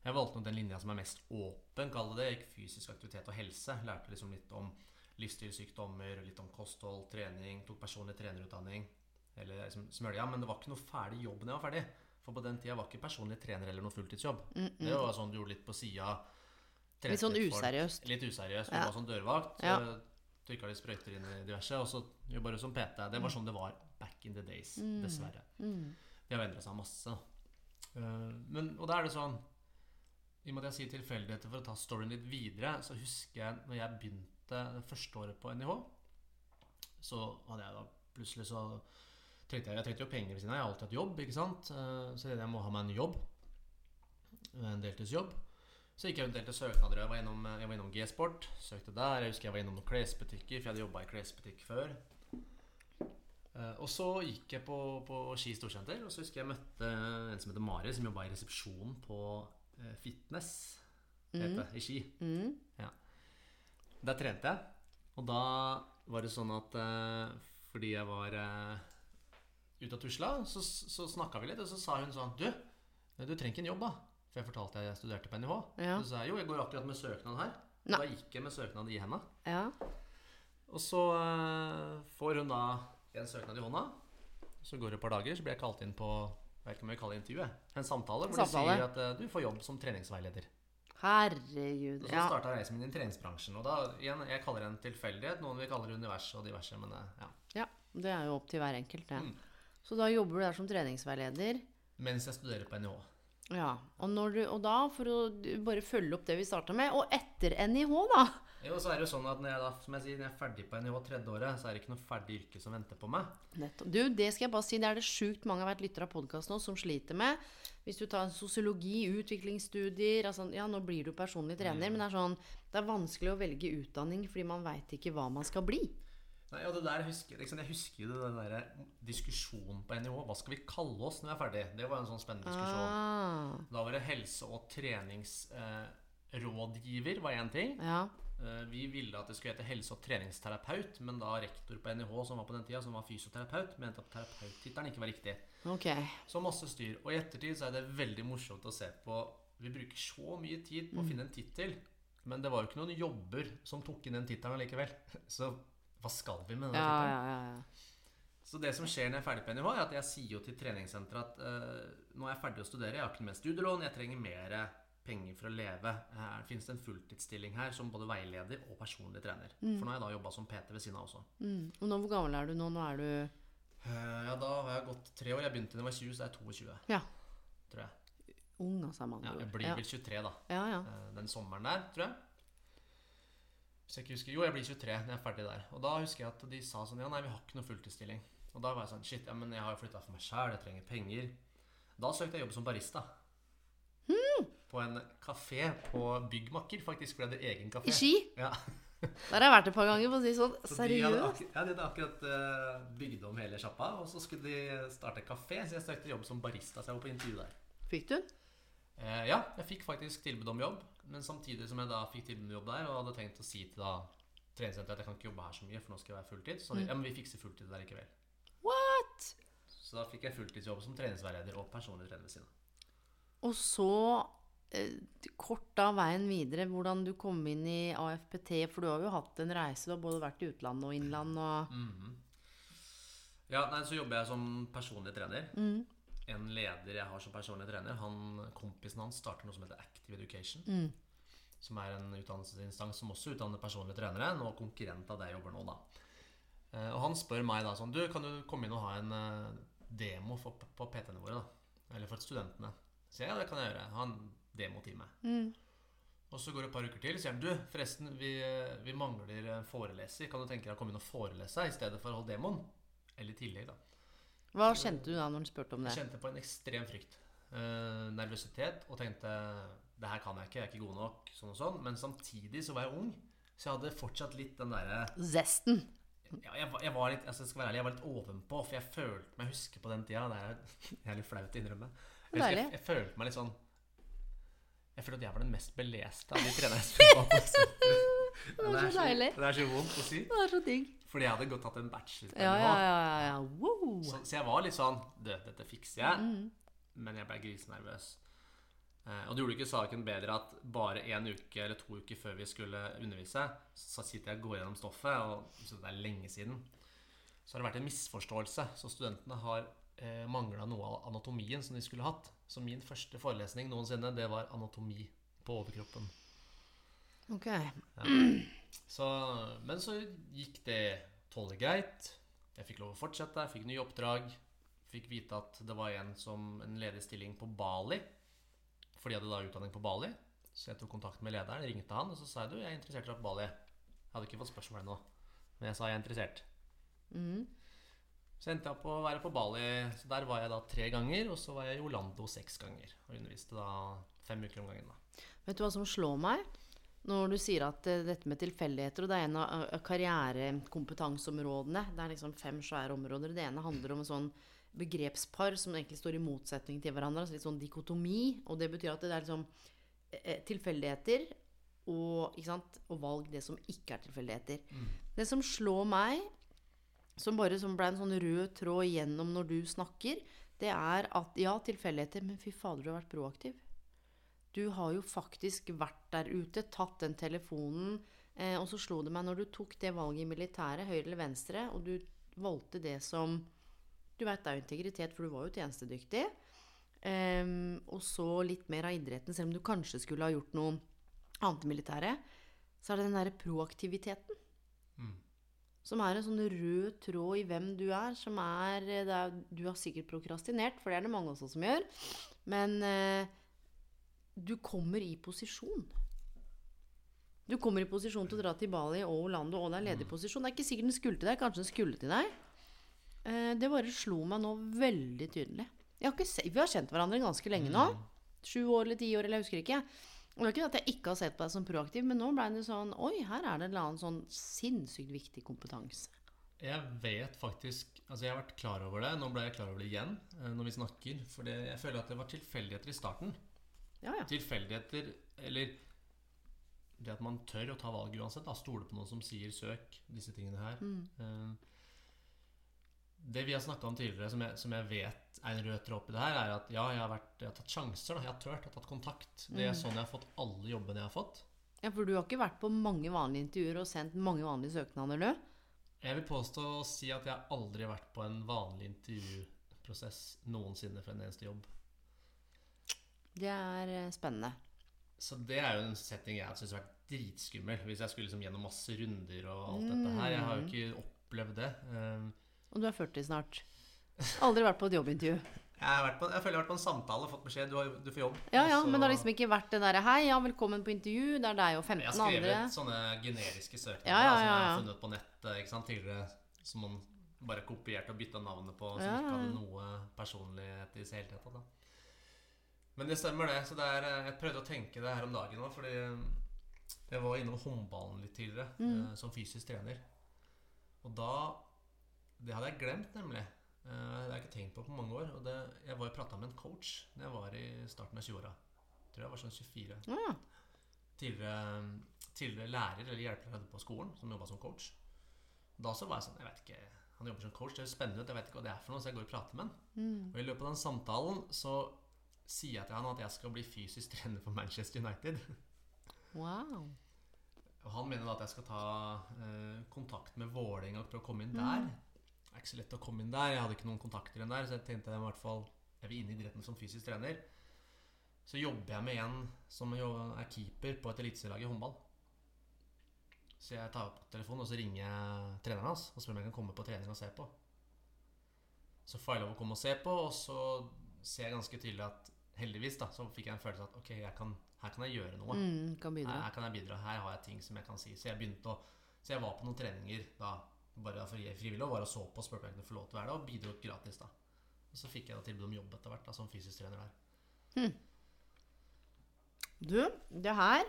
Jeg valgte nok den linja som er mest åpen, kall det det. Gikk fysisk aktivitet og helse. Lærte liksom litt om livsstilssykdommer, litt om kosthold, trening. Tok personlig trenerutdanning. Eller liksom smølja. Men det var ikke noe ferdig jobb når jeg var ferdig. For på den tida var ikke personlig trener eller noe fulltidsjobb. Det var sånn du gjorde litt på sida. Litt sånn useriøst. Litt useriøst. Du Ja. var sånn dørvakt. Ja. Trykka litt sprøyter inn i diverse, og så jobba du som PT. Det var sånn det var back in the days, dessverre. Det har endra seg masse. Eh, Men, og da er det sånn I og med at jeg sier tilfeldigheter for å ta storyen litt videre, så husker jeg når jeg begynte det første året på NIH, så hadde jeg da plutselig så trengte jeg, jeg trengte jo penger ved siden av. Jeg har alltid hatt jobb, ikke sant. Eh, Så jeg må ha meg en jobb. En deltidsjobb. Så gikk jeg rundt til søknader. Jeg var innom, jeg var innom G-sport. Søkte der. Jeg husker jeg var innom noen klesbutikker, for jeg hadde jobba i klesbutikk før. Eh, og så gikk jeg på, på Ski storsenter, og så husker jeg møtte en som heter Mari, som jobba i resepsjonen på eh, Fitness, mm. det, i Ski. Mm. Ja. Der trente jeg. Og da var det sånn at eh, fordi jeg var eh, ute og tusla, så, så snakka vi litt, og så sa hun sånn Du, du trenger ikke en jobb, da. For jeg fortalte at jeg studerte på NIH. Ja. Så sa jeg jo, jeg går akkurat med søknad her. Nei. Da gikk jeg med søknad i henda. Ja. Og så eh, får hun da en søknad i hånda. Så går det et par dager, så blir jeg kalt inn på jeg vet ikke om jeg kaller det intervju. En samtale hvor Samtale. de sier at uh, du får jobb som treningsveileder. Herregud. Og så Ja. starta reisen min i treningsbransjen. Og da, igjen, jeg kaller det en tilfeldighet. Noen vil kalle det univers og diverse, men eh, ja. ja. Det er jo opp til hver enkelt, det. Mm. Så da jobber du der som treningsveileder. Mens jeg studerer på NIH. Ja. Og, når du, og da, for å bare følge opp det vi starta med, og etter NIH, da Jo, så er det jo sånn at når jeg da, som jeg sier, når jeg er ferdig på NIH tredje året, så er det ikke noe ferdig yrke som venter på meg. Nettopp. Du, det skal jeg bare si, det er det sjukt mange har vært lyttere av podkast nå som sliter med. Hvis du tar sosiologi, utviklingsstudier altså, Ja, nå blir du personlig trener, men det er sånn Det er vanskelig å velge utdanning fordi man veit ikke hva man skal bli. Nei, og det der husker, liksom, Jeg husker jo den der diskusjonen på NIH. Hva skal vi kalle oss når vi er ferdig? Det var en sånn spennende diskusjon. Ah, Da var det helse- og treningsrådgiver var én ting. ja. Eh, Vi ville at det skulle hete helse- og treningsterapeut, men da rektor på NIH, som var på den tida, som var fysioterapeut, mente at terapeuttittelen ikke var riktig. Okay. Så masse styr. Og i ettertid så er det veldig morsomt å se på Vi bruker så mye tid på å finne en tittel, men det var jo ikke noen jobber som tok inn den tittelen allikevel. Så hva skal vi med den Ja, tittelen? ja, ja, ja. Så det som skjer når jeg er ferdig på NIH, er at jeg sier jo til treningssenteret at uh, nå er jeg ferdig å studere, jeg har ikke mer studielån, jeg trenger mer penger for å leve. Her finnes det en fulltidsstilling her som både veileder og personlig trener. For nå har jeg da jobba som PT ved siden av også. Mm. Og nå, hvor gammel er du nå? Nå er du uh, ja, da har jeg gått tre år. Jeg begynte da jeg var 20, så er jeg 22, Ja. tror jeg. ung, altså. med andre Ja, jeg blir vel 23, da. ja, ja. Uh, den sommeren der, tror jeg. Hvis jeg ikke husker Jo, jeg blir 23 når jeg er ferdig der. Og da husker jeg at de sa sånn Ja, nei, vi har ikke noe fulltidsstilling. Og da var jeg sånn Shit, ja, men jeg har jo flytta for meg sjæl, jeg trenger penger. Da søkte jeg jobb som barista. Mm. På en kafé på Byggmakker, faktisk. Jeg hadde egen kafé. I Ski? Ja. Der har jeg vært et par ganger, for å si sånn. sånn. Så de Seriøst? ja, de hadde akkurat uh, bygd om hele sjappa, og så skulle de starte kafé, så jeg søkte jobb som barista. Så jeg var på intervju der. Fikk du? Eh, ja, jeg fikk faktisk tilbud om jobb. Men samtidig som jeg da fikk tilbud om jobb der, og hadde tenkt å si til da treningssenteret at jeg kan ikke jobbe her så mye, for nå skal jeg være fulltid, så de ja, men vi fikser fulltid der likevel. What? Så da fikk jeg fulltidsjobb som treningsveileder og personlig trener ved siden. Og så eh, kort av veien videre, hvordan du kom inn i AFPT. For du har jo hatt en reise. Du har både vært i utlandet og innland og Mhm. Ja, nei, så jobber jeg som personlig trener. Mm. En leder jeg har som personlig trener, han, kompisen hans starter noe som heter Active Education. Mm. Som er en utdannelsesinstans som også utdanner personlige trenere. Nå konkurrent av det jeg jobber nå, da. Eh, Og han spør meg da sånn Du, kan du komme inn og ha en eh, demo for, på PT-ene våre, da? Eller for studentene? Så jeg, ja, det kan jeg gjøre. Ha en demotime. Mm. Og så går det et par uker til, så sier han du, forresten, vi, eh, vi mangler en foreleser. Kan du tenke deg å komme inn og forelese i stedet for å holde demoen? Eller i tillegg, da. Hva kjente du da når du spurte om det? Jeg kjente på en ekstrem frykt. Uh, nervøsitet. Og tenkte det her kan jeg ikke, jeg er ikke god nok. Sånn og sånn. Men samtidig så var jeg ung, så jeg hadde fortsatt litt den derre Zesten. ja, jeg, var- jeg var litt altså, jeg skal være ærlig, jeg var litt ovenpå, for jeg følte meg husker på den tida Det er litt flaut å innrømme. Jeg, husker, jeg, jeg følte meg litt sånn Jeg følte at jeg var den mest beleste av de trenerne jeg spilte på. Det er så deilig. Det er så vondt å si. Det er så digg. Fordi jeg hadde godt tatt en bachelor. Ja, ja, ja. ja, ja. Wow. Så, så jeg var litt sånn Du, dette fikser jeg. Men jeg ble grisenervøs. Eh, og det gjorde ikke saken bedre at bare en uke eller to uker før vi skulle undervise, så sitter jeg og går gjennom stoffet, og så det er lenge siden. Så har det vært en misforståelse. Så studentene har eh, mangla noe av anatomien som de skulle hatt. Så min første forelesning noensinne, det var anatomi på overkroppen. Ok. Så, men så gikk det tålelig greit. Jeg fikk lov å fortsette, jeg fikk nye oppdrag. Fikk vite at det var en som en ledig stilling på Bali. For de hadde da utdanning på Bali. Så jeg tok kontakt med lederen, ringte han, og så sa jeg du, jeg er interessert i Bali. Jeg hadde ikke fått spørsmål ennå, men jeg sa jeg er interessert. Så endte jeg opp å være på Bali. Så der var jeg da tre ganger, og så var jeg i Orlando seks ganger. Og underviste da fem uker om gangen. da. Vet du hva som slår meg? Når du sier at eh, dette med tilfeldigheter, og det er en av karrierekompetanseområdene Det er liksom fem svære områder. Det ene handler om en sånn begrepspar som egentlig står i motsetning til hverandre. Altså litt sånn dikotomi. Og det betyr at det er liksom eh, tilfeldigheter og, og valg det som ikke er tilfeldigheter. Det som slår meg, som bare som ble en sånn rød tråd gjennom når du snakker, det er at ja, tilfeldigheter, men fy fader, du har vært proaktiv. Du har jo faktisk vært der ute, tatt den telefonen, eh, og så slo det meg når du tok det valget i militæret, høyre eller venstre, og du valgte det som Du vet, det er jo integritet, for du var jo tjenestedyktig. Em, og så litt mer av idretten, selv om du kanskje skulle ha gjort noe annet i militæret. Så er det den derre proaktiviteten. Som er en sånn rød tråd i hvem du er. Som er, det er Du har sikkert prokrastinert, for det er det mange også som gjør. Men eh, du kommer i posisjon. Du kommer i posisjon til å dra til Bali og Orlando, og det er ledig posisjon. Det er ikke sikkert den skulle til deg, kanskje den skulle til deg. Eh, det bare slo meg nå veldig tydelig. Jeg har vi har kjent hverandre ganske lenge nå. Sju år eller ti år, eller jeg husker ikke. Og det er ikke at jeg ikke har sett på deg som proaktiv, men nå ble det sånn Oi, her er det en eller annen sånn sinnssykt viktig kompetanse. Jeg vet faktisk Altså, jeg har vært klar over det. Nå ble jeg klar over det igjen eh, når vi snakker. For jeg føler at det var tilfeldigheter i starten. Ja, ja. Tilfeldigheter Eller det at man tør å ta valget uansett. Da Stole på noen som sier 'søk', disse tingene her. Mm. Det vi har snakka om tidligere, som jeg, som jeg vet er en rød tråd oppi det her, er at ja, jeg har, vært, jeg har tatt sjanser. Da. Jeg har turt, jeg har tatt kontakt. Det er sånn jeg har fått alle jobbene jeg har fått. Ja, For du har ikke vært på mange vanlige intervjuer og sendt mange vanlige søknader, du? Jeg vil påstå å si at jeg aldri har vært på en vanlig intervjuprosess noensinne for en eneste jobb. Det er eh, spennende. Så det er jo en setting jeg syns har vært dritskummel. Hvis jeg skulle liksom gjennom masse runder og alt dette her. Jeg har jo ikke opplevd det. Um, Og du er 40 snart. Aldri vært på et jobbintervju. Jeg, på, jeg føler jeg har vært på en samtale og fått beskjed du, har, du får jobb. Ja, ja, så- Men det har liksom ikke vært det derre Hei, ja, velkommen på intervju. Det er deg og 15 andre. Jeg har skrevet andre. sånne generiske søknader Ja, ja, som jeg har funnet på nettet tidligere. Som man bare kopierte og bytta navnet på, som ikke hadde noe personlighet i det hele tatt. Men det stemmer, det. Så det er, eh, jeg prøvde å tenke det her om dagen òg, fordi jeg var innom håndballen litt tidligere Mm. eh, som fysisk trener. Og da Det hadde jeg glemt, nemlig. Eh, det har jeg ikke tenkt på på mange år. Og det, jeg var jo prata med en coach da jeg var i starten av 20-åra. Tror jeg var sånn 24 Mm. tidligere, tidligere lærer eller hjelpelærer på skolen som jobba som coach. Da så var jeg sånn Jeg vet ikke Han jobber som coach, det høres spennende ut, jeg vet ikke hva det er for noe, så jeg går og prater med han. Og i løpet av den samtalen så sier jeg til han at jeg skal bli fysisk trener for Manchester United. Wow. Og han mener da at jeg skal ta eh, kontakt med Vålerenga prøve å komme inn der. Det er ikke så lett å komme inn der. Jeg hadde ikke noen kontakter igjen der, så jeg tenkte jeg i hvert fall Jeg vil inn i idretten som fysisk trener. Så jobber jeg med en som er keeper på et eliteserielag i håndball. Så jeg tar opp telefonen og så ringer jeg treneren hans og spør om jeg kan komme på trening og se på. Så får jeg lov å komme og se på, og så ser jeg ganske tydelig at heldigvis da, så fikk jeg en følelse av at ok, kan, her kan jeg gjøre noe. Mm, kan Her, her kan jeg bidra, her har jeg ting som jeg kan si. Så jeg begynte å Så jeg var på noen treninger da bare for frivillig og bare og så på og spurte om jeg kunne få lov til å være der, og bidro gratis da. Og så fikk jeg da tilbud om jobb etter hvert da, som fysisk trener der. Du, det her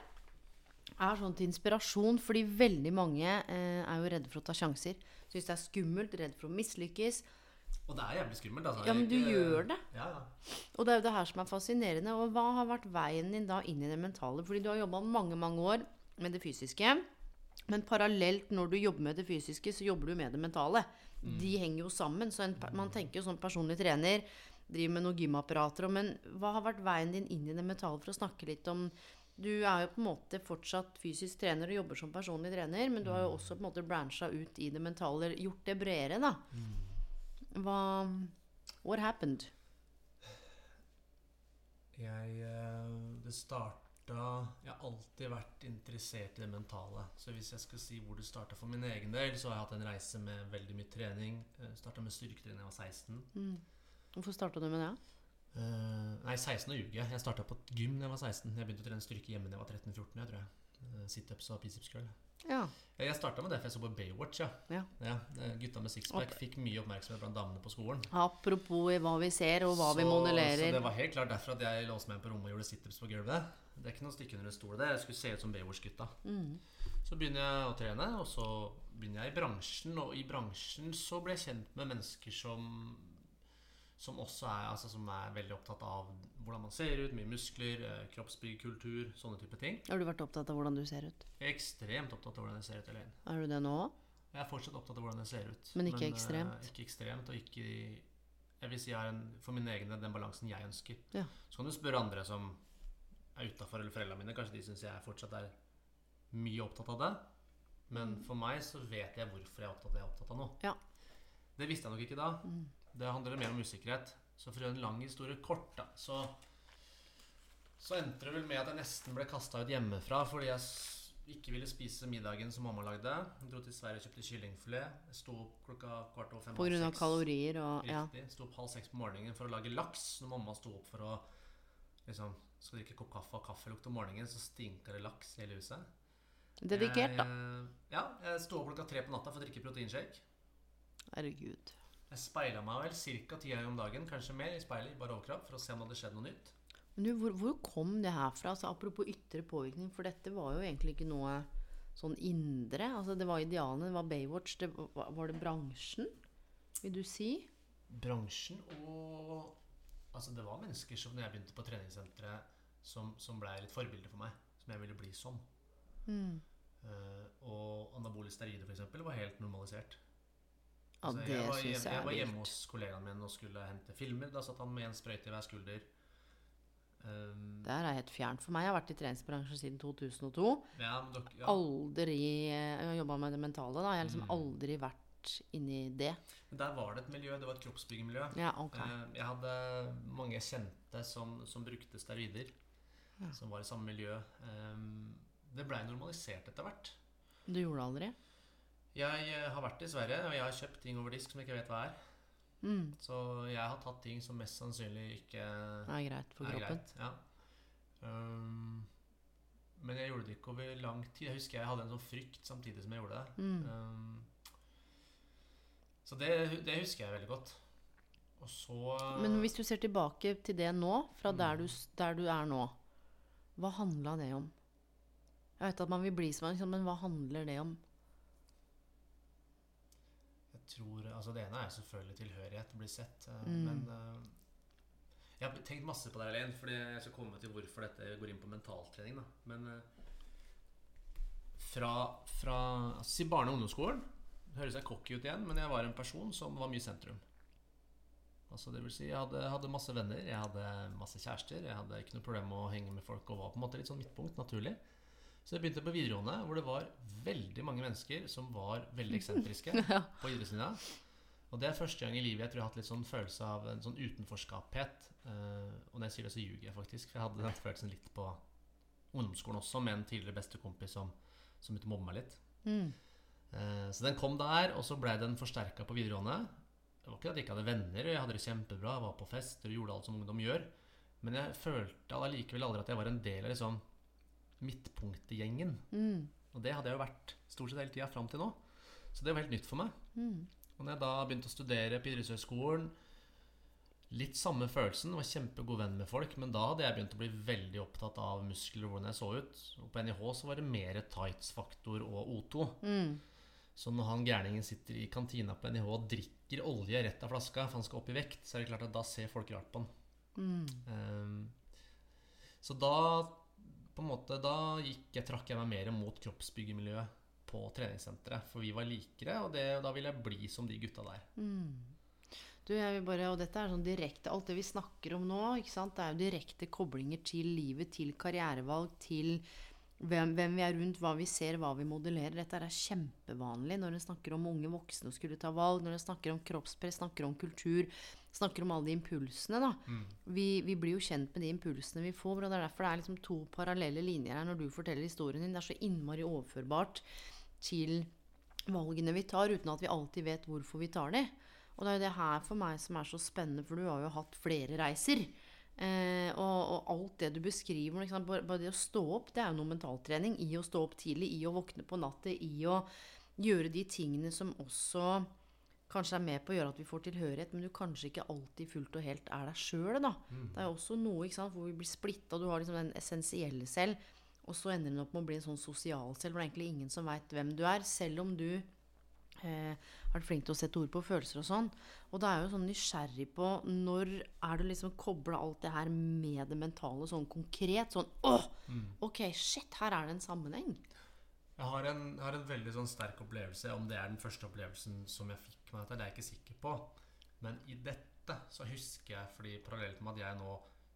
er sånn til inspirasjon, fordi veldig mange eh, er jo redde for å ta sjanser. Syns det er skummelt, redd for å mislykkes. Og det er jævlig skummelt, altså. Ja, men du Ikke- gjør det. Ja, ja. Og det er jo det her som er fascinerende. Og hva har vært veien din da inn i det mentale? Fordi du har jobba mange, mange år med det fysiske. Men parallelt når du jobber med det fysiske, så jobber du med det mentale. De henger jo sammen. Så en, man tenker jo som personlig trener, driver med noen gymapparater Men hva har vært veien din inn i det mentale for å snakke litt om Du er jo på en måte fortsatt fysisk trener og jobber som personlig trener, men du har jo også på en måte brancha ut i det mentale, gjort det bredere, da. Hva What happened? Jeg eh, Det starta Jeg har alltid vært interessert i det mentale. Så hvis jeg skal si hvor det starta for min egen del, så har jeg hatt en reise med veldig mye trening. Starta med styrketrening da jeg var 16. Hvorfor starta du med det? Uh, nei, 16 og ljuge. jeg. Jeg starta på et gym da jeg var 16. Jeg begynte å trene styrke hjemme da jeg var 13-14. jeg tror jeg. Eh, Situps og biceps curl. Ja. Jeg starta med det for jeg så på Baywatch. ja. ja. ja eh, gutta med sixpack fikk mye oppmerksomhet blant damene på skolen. Apropos hva vi ser, og hva vi Så- modellerer. Så det var helt klart derfor at jeg låste meg på rommet og gjorde situps på gulvet. Det er ikke noe stikke under en stol. Jeg skulle se ut som Baywatch-gutta. Mm. Så begynner jeg å trene, og så begynner jeg i bransjen. Og i bransjen så ble jeg kjent med mennesker som som også er, altså, som er veldig opptatt av hvordan man ser ut, mye muskler, kroppsbygg, kroppsbyggkultur, sånne type ting. Har du vært opptatt av hvordan du ser ut? Ekstremt opptatt av hvordan jeg ser ut, Elaine. Er du det nå òg? Jeg er fortsatt opptatt av hvordan jeg ser ut. Men ikke men, ekstremt? ikke ekstremt, og ikke Jeg vil si jeg har en, for min egen del den balansen jeg ønsker. Ja. Så kan du spørre andre som er utafor, eller foreldrene mine. Kanskje de syns jeg fortsatt er mye opptatt av det. Men for meg så vet jeg hvorfor jeg er opptatt av det jeg er opptatt av nå. Ja. Det visste jeg nok ikke da. Det handler mer om usikkerhet. Så for å gjøre en lang historie kort, da, så Så endte det vel med at jeg nesten ble kasta ut hjemmefra fordi jeg ikke ville spise middagen som mamma lagde. Jeg dro til Sverige og kjøpte kyllingfilet. Jeg sto opp klokka kvart over fem. Seks. kalorier og Ja. Riktig. Sto opp halv seks på morgenen for å lage laks. Når mamma sto opp for å liksom Skal drikke kopp kaffe og kaffelukt om morgenen, så stinker det laks i hele huset. Dedikert, da. Jeg, ja, jeg sto opp klokka tre på natta for å drikke proteinshake. Herregud. Jeg speila meg vel ca. ti ganger om dagen, kanskje mer, i speilet, i bare overkropp, for å se om det hadde skjedd noe nytt. Men du, hvor, hvor kom det her fra? Altså, apropos ytre påvirkning, for dette var jo egentlig ikke noe sånn indre. Altså, det var idealene, det var Baywatch. Det var, var det bransjen, vil du si? Bransjen og Altså, det var mennesker som når jeg begynte på treningssenteret, som, som blei litt forbilder for meg. Som jeg ville bli som. Mm. Uh, og anabole steroider, f.eks., var helt normalisert. Ja, Altså, det jeg var, syns jeg jeg var hjemme hos kollegaen min og skulle hente filmer. Da satt han med en sprøyte i hver skulder. Um, Det her er helt fjernt for meg. Jeg har vært i treningsbransjen siden 2002. ja, men dere, ja. Aldri Jeg har jobba med det mentale, da. Jeg har Mm. liksom aldri vært inni det. Men der var det et miljø. Det var et kroppsbyggemiljø. Ja, ok. Eh, Jeg hadde mange kjente som, som brukte steroider, som var i samme miljø. Um, Det blei normalisert etter hvert. Du gjorde det aldri? Jeg eh, har vært i Sverige, og jeg har kjøpt ting over disk som jeg ikke vet hva er. Mm. Så jeg har tatt ting som mest sannsynlig ikke er greit for kroppen. greit. Ja. Um, men jeg gjorde det ikke over lang tid. Jeg husker jeg hadde en sånn frykt samtidig som jeg gjorde det. Mm. Um, så det, det husker jeg veldig godt. Og så Men hvis du ser tilbake til det nå, fra Mm. der du, der du er nå, hva handla det om? Jeg vet at man vil bli som man, men hva handler det om? Tror, altså Det ene er selvfølgelig tilhørighet, bli sett. eh, Mm. Men eh, jeg har tenkt masse på det, Elaine, fordi jeg skal komme til hvorfor dette går inn på mentaltrening. da Men eh, fra, fra altså, Si barne- og ungdomsskolen. Høres jeg cocky ut igjen, men jeg var en person som var mye sentrum. Altså det vil si, Jeg hadde, hadde masse venner, jeg hadde masse kjærester. Jeg hadde ikke noe problem med å henge med folk og var på en måte litt sånn midtpunkt, naturlig. Så jeg begynte på videregående, hvor det var veldig mange mennesker som var veldig eksentriske på idrettslinja. Og det er første gang i livet jeg tror jeg har hatt litt sånn følelse av en sånn utenforskaphet. Eh, og når jeg sier det, så ljuger jeg faktisk. For jeg hadde den følelsen litt på ungdomsskolen også, med en tidligere bestekompis som, som begynte å mobbe meg litt. Mm. Eh, så den kom der, og så blei den forsterka på videregående. Det var ikke at jeg ikke hadde venner, jeg hadde det kjempebra, jeg var på fester og gjorde alt som ungdom gjør. Men jeg følte allikevel aldri at jeg var en del av liksom midtpunktgjengen. Mm. Og det hadde jeg jo vært stort sett hele tida fram til nå. Så det var helt nytt for meg. Mm. Og når jeg da begynte å studere på idrettshøyskolen Litt samme følelsen. Var kjempegod venn med folk. Men da hadde jeg begynt å bli veldig opptatt av muskler og hvordan jeg så ut. Og på NIH så var det mer tights-faktor og O2. Mm. Så når han gærningen sitter i kantina på NIH og drikker olje rett av flaska for han skal opp i vekt, så er det klart at da ser folk rart på han. Mm. Um, så da på en måte, da gikk jeg, trakk jeg meg mer mot kroppsbyggemiljøet på treningssenteret. For vi var likere, og det, da ville jeg bli som de gutta der. Du, jeg vil bare, og dette er sånn direkte Alt det vi snakker om nå, ikke sant? det er jo direkte koblinger til livet, til karrierevalg, til hvem, hvem vi er rundt, hva vi ser, hva vi modellerer. Dette er kjempevanlig når en snakker om unge voksne og skulle ta valg, når en snakker om kroppspress, snakker om kultur, snakker om alle de impulsene. da. Vi, vi blir jo kjent med de impulsene vi får, og det er derfor det er liksom to parallelle linjer her når du forteller historien din. Det er så innmari overførbart til valgene vi tar, uten at vi alltid vet hvorfor vi tar de. Og det er jo det her for meg som er så spennende, for du har jo hatt flere reiser. Eh, og, og alt det du beskriver? Bare, bare det å stå opp, det er jo noe mentaltrening. I å stå opp tidlig, i å våkne på natta, i å gjøre de tingene som også kanskje er med på å gjøre at vi får tilhørighet, men du kanskje ikke alltid fullt og helt er deg sjøl. Det er også noe sant, hvor vi blir splitta. Du har liksom den essensielle selv, og så ender den opp med å bli en sånn sosial selv, hvor det er egentlig ingen som veit hvem du er, selv om du eh, har vært flink til å sette ord på følelser og sånn. Og da er jeg jo sånn nysgjerrig på når er du liksom kobla alt det her med det mentale sånn konkret? Sånn åh, ok, shit, her er det en sammenheng. Jeg har en, har en veldig sånn sterk opplevelse. Om det er den første opplevelsen som jeg fikk dette, det er jeg ikke sikker på. Men i dette så husker jeg, fordi parallelt med at jeg nå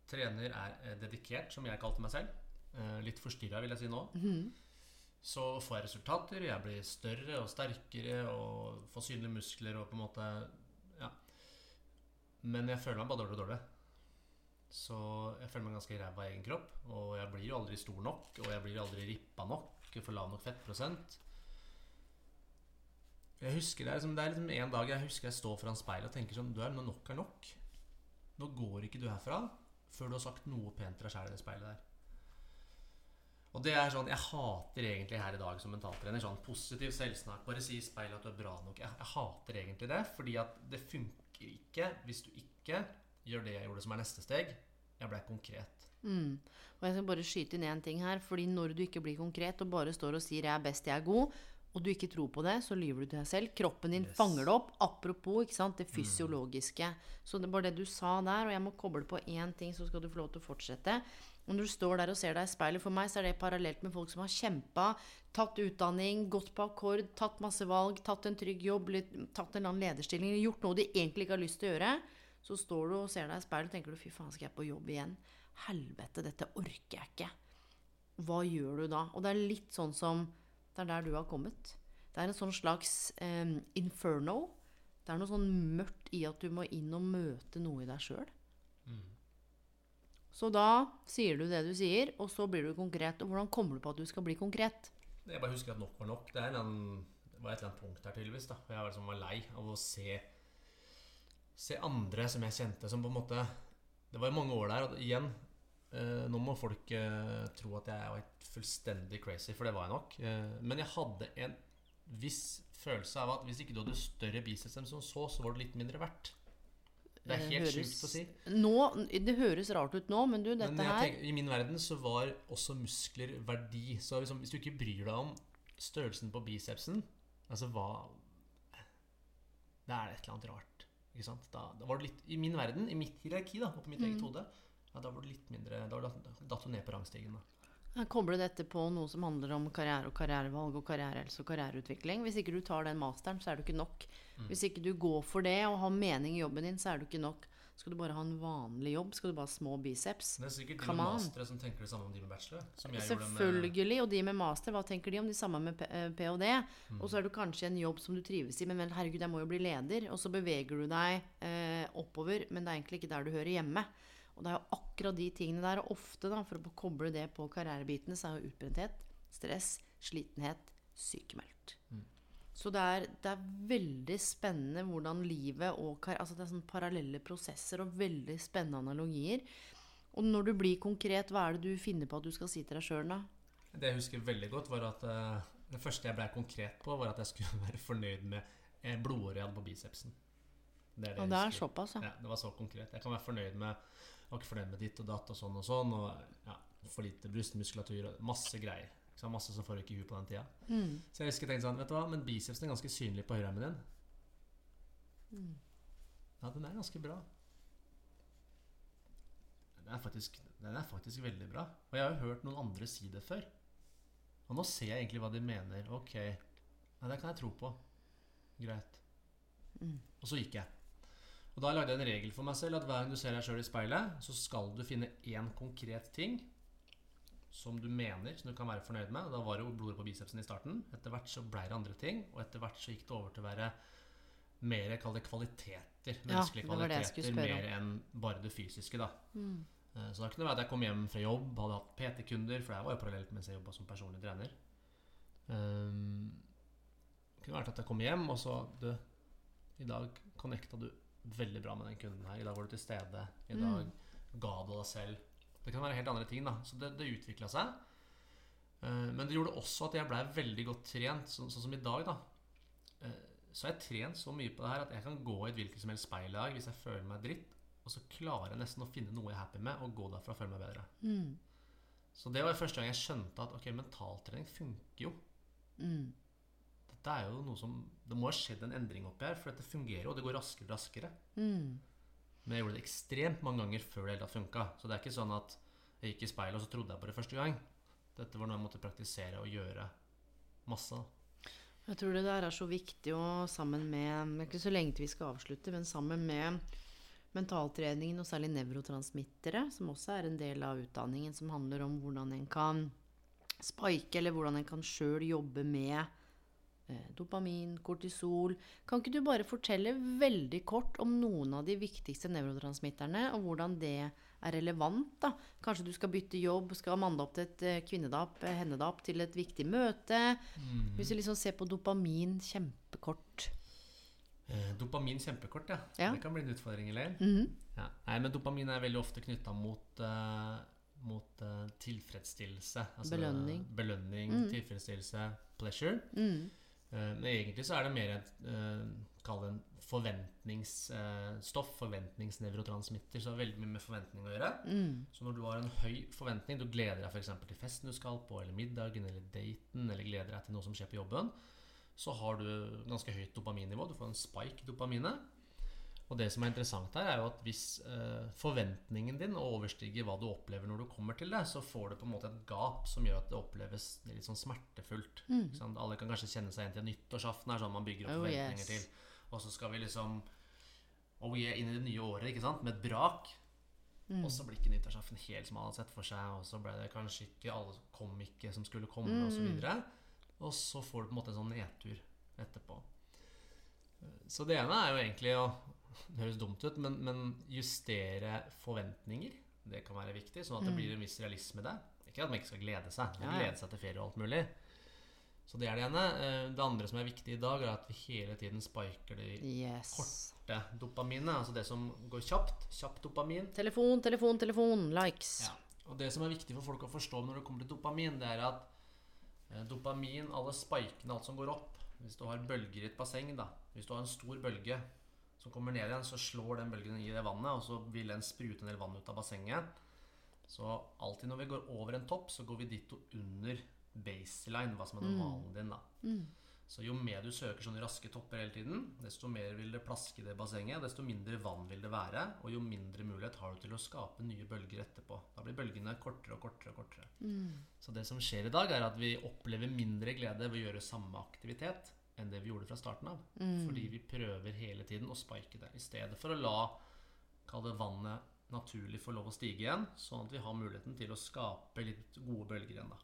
trener, er eh, dedikert, som jeg kalte meg selv. Eh, litt forstyrra, vil jeg si nå. Så får jeg resultater. Jeg blir større og sterkere og får synlige muskler og på en måte Ja. Men jeg føler meg bare dårlig og dårlig. Så jeg føler meg ganske ræva i egen kropp. Og jeg blir jo aldri stor nok, og jeg blir aldri rippa nok. For lav nok fettprosent. Jeg husker Det er liksom, det er liksom en dag jeg husker jeg står foran speilet og tenker sånn Du er nå nok er nok. Nå går ikke du herfra før du har sagt noe pent til deg sjæl i det speilet der. Og det er sånn Jeg hater egentlig her i dag som mentaltrener sånn positiv selvsnakk. Bare si i speilet at du er bra nok. Jeg, jeg hater egentlig det, fordi at det funker ikke hvis du ikke gjør det jeg gjorde som er neste steg. Jeg ble konkret. Mm. Og jeg skal bare skyte inn én ting her. Fordi når du ikke blir konkret og bare står og sier 'jeg er best, jeg er god', og du ikke tror på det, så lyver du til deg selv. Kroppen din Yes. fanger det opp. Apropos ikke sant, det fysiologiske. Så det var det du sa der, og jeg må koble på én ting, så skal du få lov til å fortsette. Og når du står der og ser deg i speilet For meg så er det parallelt med folk som har kjempa, tatt utdanning, gått på akkord, tatt masse valg, tatt en trygg jobb, tatt en eller annen lederstilling, gjort noe de egentlig ikke har lyst til å gjøre. Så står du og ser deg i speilet og tenker du, fy faen, skal jeg på jobb igjen? Helvete, dette orker jeg ikke. Hva gjør du da? Og det er litt sånn som Det er der du har kommet. Det er en sånn slags eh, inferno. Det er noe sånn mørkt i at du må inn og møte noe i deg sjøl. Så da sier du det du sier, og så blir du konkret. Og hvordan kommer du på at du skal bli konkret? Jeg bare husker at nok var nok. Det, en annen, det var et eller annet punkt der tydeligvis. da Jeg var, liksom var lei av å se Se andre som jeg kjente, som på en måte Det var mange år der. Og igjen, eh, nå må folk uh, tro at jeg var fullstendig crazy, for det var jeg nok. Uh, men jeg hadde en viss følelse av at hvis ikke du hadde større biceps enn som så, så var du litt mindre verdt. Det er helt høres- sjukt å si. Nå, det høres rart ut nå, men du, dette Men her tenker, i min verden så var også muskler verdi. Så liksom, hvis du ikke bryr deg om størrelsen på bicepsen, altså hva Da er det et eller annet rart. Ikke sant? Da, da var det litt I min verden, i mitt hierarki, da, og på mitt eget hode, ja, da var det litt mindre Da var datt du ned på rangstigen. da Jeg kobler dette på noe som handler om karriere og karrierevalg og karrierehelse og karriereutvikling. Hvis ikke du tar den masteren, så er du ikke nok. Hvis ikke du går for det og har mening i jobben din, så er du ikke nok. Skal du bare ha en vanlig jobb? Skal du bare ha små biceps? Det er sikkert de med mastere som tenker det samme om de med bachelor. Som jeg gjorde med Selvfølgelig. Og de med master, hva tenker de om de samme med P- eh, ph.d.? Mm. Og så er du kanskje en jobb som du trives i, men vel, herregud, jeg må jo bli leder. Og så beveger du deg eh, oppover, men det er egentlig ikke der du hører hjemme. Og det er jo akkurat de tingene der. Og ofte, da, for å koble det på karrierebitene, så er jo utbrenthet, stress, slitenhet sykemeldt. Mm. Så det er, det er veldig spennende hvordan livet og kar Altså det er sånne parallelle prosesser og veldig spennende analogier. Og når du blir konkret, hva er det du finner på at du skal si til deg sjøl, da? Det jeg husker veldig godt, var at uh, det første jeg ble konkret på, var at jeg skulle være fornøyd med eh, blodåret jeg hadde på bicepsen. Det er det det er såpass, ja. Ja, det var så konkret. Jeg kan være fornøyd med var ikke fornøyd med ditt og datt og sånn og sånn. Og ja, for lite brystmuskulatur og masse greier. Sant? Masse som foregikk i huet på den tida. Mm. Så jeg husker jeg tenkte sånn Vet du hva, men bicepsen er ganske synlig på høyrearmen din. Mm. Ja, den er ganske bra. Den er, faktisk, den er faktisk veldig bra. Og jeg har jo hørt noen andre si det før. Og nå ser jeg egentlig hva de mener. Ok, ja, det kan jeg tro på. Greit. Og så gikk jeg. Og da lagde jeg en regel for meg selv at hver gang du ser deg sjøl i speilet, så skal du finne én konkret ting som du mener, som du kan være fornøyd med. Og da var det jo blodet på bicepsen i starten. Etter hvert så ble det andre ting, og etter hvert så gikk det over til å være mer kall det kvaliteter. Menneskelige det det kvaliteter mer enn bare det fysiske, da. Mm. Så da kunne det være at jeg kom hjem fra jobb, hadde hatt PT-kunder, for jeg var jo parallelt mens jeg jobba som personlig trener. Um, det kunne vært at jeg kom hjem, og så Du, i dag connecta du veldig bra med den kunden her. I dag var du til stede. I dag ga du deg selv. Det kan være helt andre ting, da. Så det, det utvikla seg. Eh, men det gjorde også at jeg blei veldig godt trent, så, sånn som i dag, da. Eh, så har jeg trent så mye på det her at jeg kan gå i et hvilket som helst speil i dag hvis jeg føler meg dritt, og så klarer jeg nesten å finne noe jeg er happy med, og gå derfra og føle meg bedre. Mm. Så det var første gang jeg skjønte at ok, mentaltrening funker jo. Mm. Dette er jo noe som Det må ha skjedd en endring oppi her, for dette fungerer jo, og det går raskere og raskere. Mm. Men jeg gjorde det ekstremt mange ganger før det hele tatt funka. Så det er ikke sånn at jeg gikk i speilet, og så trodde jeg på det første gang. Dette var noe jeg måtte praktisere og gjøre masse. Jeg tror det der er så viktig, og sammen med ikke så lenge til vi skal avslutte, men sammen med mentaltreningen, og særlig nevrotransmittere, som også er en del av utdanningen, som handler om hvordan en kan spike, eller hvordan en kan sjøl jobbe med dopamin, kortisol. Kan ikke du bare fortelle veldig kort om noen av de viktigste nevrotransmitterne, og hvordan det er relevant? da? Kanskje du skal bytte jobb, skal manne opp til et eh, kvinnedap, eh, hennedap, til et viktig møte. Hvis du liksom ser på dopamin kjempekort. Eh, dopamin kjempekort, ja. Ja. Det kan bli en utfordring, eller? -hmm. Ja. Nei, men dopamin er veldig ofte knytta mot, uh mot uh, tilfredsstillelse. Altså, Belønning. Belønning, tilfredsstillelse, pleasure. Mm. Eh, men egentlig så er det mer et uh, Kall det en forventningsstoff. forventningsnevrotransmitter. Så har veldig mye med forventning å gjøre. Mm. Så når du har en høy forventning, du gleder deg f.eks. til festen du skal på, eller middagen, eller daten, eller gleder deg til noe som skjer på jobben, så har du ganske høyt dopaminnivå. Du får en spike i dopaminet. Og det som er interessant her, er jo at hvis eh, forventningen din overstiger hva du opplever når du kommer til det, så får du på en måte et gap som gjør at det oppleves litt sånn smertefullt. Mm. Sånn, Alle kan kanskje kjenne seg igjen til nyttårsaften er sånn man bygger opp Oh, forventninger yes. til. Og så skal vi liksom Oh yeah, inn i det nye året, ikke sant? Med et brak. Og så blir ikke nyttårsaften helt som man hadde sett for seg, og så ble det kanskje ikke alle kom ikke som skulle komme, og så videre. Og så får du på en måte en sånn nedtur etterpå. Så det ene er jo egentlig å Det høres dumt ut, men, men justere forventninger. Det kan være viktig, sånn at det blir en viss realisme i det. Ikke at man ikke skal glede seg. Man glede seg til ferie og alt mulig. Så det er det ene. Eh, Det andre som er viktig i dag, er at vi hele tiden spiker det Yes. korte dopaminet. Altså det som går kjapt. Kjapt dopamin. Telefon, telefon, telefon. Likes. Ja. Og det som er viktig for folk å forstå når det kommer til dopamin, det er at eh, dopamin, alle spikene, alt som går opp Hvis du har bølger i et basseng, da Hvis du har en stor bølge som kommer ned igjen, så slår den bølgen i det vannet, og så vil den sprute en del vann ut av bassenget. Så alltid når vi går over en topp, så går vi ditto under baseline, hva som er normalen din, da. Så jo mer du søker sånne raske topper hele tiden, desto mer vil det plaske i det bassenget, desto mindre vann vil det være, og jo mindre mulighet har du til å skape nye bølger etterpå. Da blir bølgene kortere og kortere og kortere. Så det som skjer i dag, er at vi opplever mindre glede ved å gjøre samme aktivitet enn det vi gjorde fra starten av. Fordi vi prøver hele tiden å spike det, i stedet for å la det vannet naturlig få lov å stige igjen, sånn at vi har muligheten til å skape litt gode bølger igjen. da.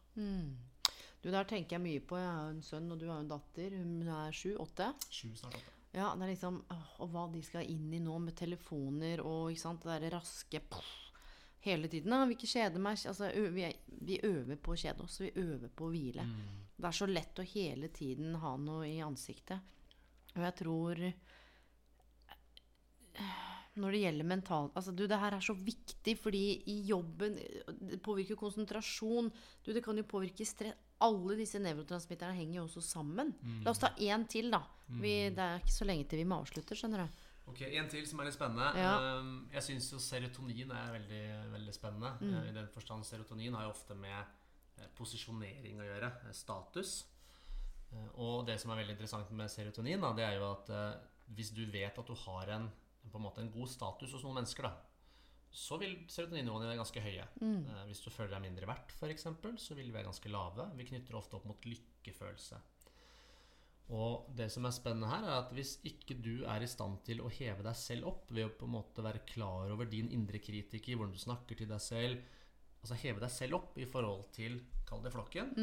Du, der tenker jeg mye på. Jeg har en sønn, og du har en datter. Hun er sju, åtte. Sju snart åtte. Ja, det er liksom Og hva de skal inn i nå med telefoner og ikke sant, det derre raske poff, Hele tiden. Da. Vi ikke kjeder meg. Altså, vi, vi øver på å kjede oss. Vi øver på å hvile. Det er så lett å hele tiden ha noe i ansiktet. Og jeg tror når det gjelder mental Altså, du, det her er så viktig, fordi i jobben Det påvirker konsentrasjon. Du, det kan jo påvirke stress. Alle disse nevrotransmitterne henger jo også sammen. La oss ta én til, da. Vi, det er ikke så lenge til vi må avslutte, skjønner du. Ok, En til som er litt spennende. Ja. Um, Jeg syns jo serotonin er veldig, veldig spennende. Mm. I den forstand serotonin har jo ofte med eh, posisjonering å gjøre. eh, Status. Eh, Og det som er veldig interessant med serotonin, da, det er jo at eh, hvis du vet at du har en, på en, måte en god status hos noen mennesker, da, så vil serotoninnivåene være ganske høye. Mm. hvis du føler deg mindre verdt, f.eks., så vil de være ganske lave. Vi knytter ofte opp mot lykkefølelse. Og det som er spennende her, er at hvis ikke du er i stand til å heve deg selv opp ved å på en måte være klar over din indre kritiker, hvordan du snakker til deg selv, altså heve deg selv opp i forhold til, kall det flokken,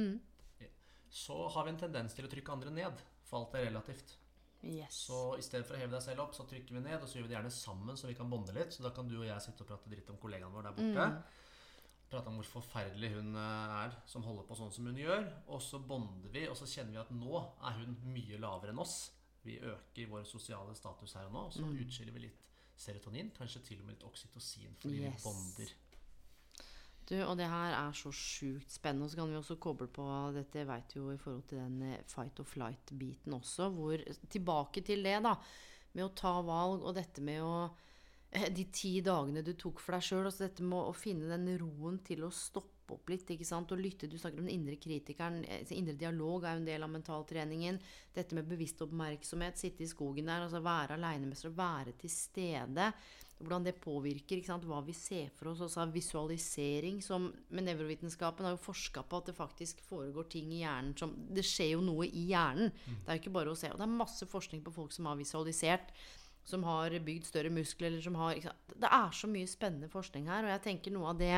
så har vi en tendens til å trykke andre ned, for alt er relativt. Yes. Så i stedet for å heve deg selv opp, så trykker vi ned, og så gjør vi det gjerne sammen, så vi kan bonde litt. Så da kan du og jeg sitte og prate dritt om kollegaen vår der borte. Prate om hvor forferdelig hun eh, er som holder på sånn som hun gjør. Og så bonder vi, og så kjenner vi at nå er hun mye lavere enn oss. Vi øker vår sosiale status her og nå, og så utskiller vi litt serotonin, kanskje til og med litt oksytocin, fordi Yes. vi bonder. Du, og det her er så sjukt spennende. Og så kan vi også koble på dette, veit jo i forhold til den eh, fight or flight-biten også, hvor Tilbake til det, da. Med å ta valg, og dette med å eh, De ti dagene du tok for deg sjøl, altså dette med å finne den roen til å stoppe opp litt, ikke sant, og lytte. Du snakker om den indre kritikeren. eh, Indre dialog er jo en del av mentaltreningen. Dette med bevisst oppmerksomhet, sitte i skogen der, altså være alenemester, være til stede hvordan det påvirker hva vi ser for oss. Også visualisering. Som, med nevrovitenskapen har jo forska på at det faktisk foregår ting i hjernen som Det skjer jo noe i hjernen. Det er jo ikke bare å se. Og det er masse forskning på folk som har visualisert. Som har bygd større muskler, eller som har? Det er så mye spennende forskning her. Og jeg tenker noe av det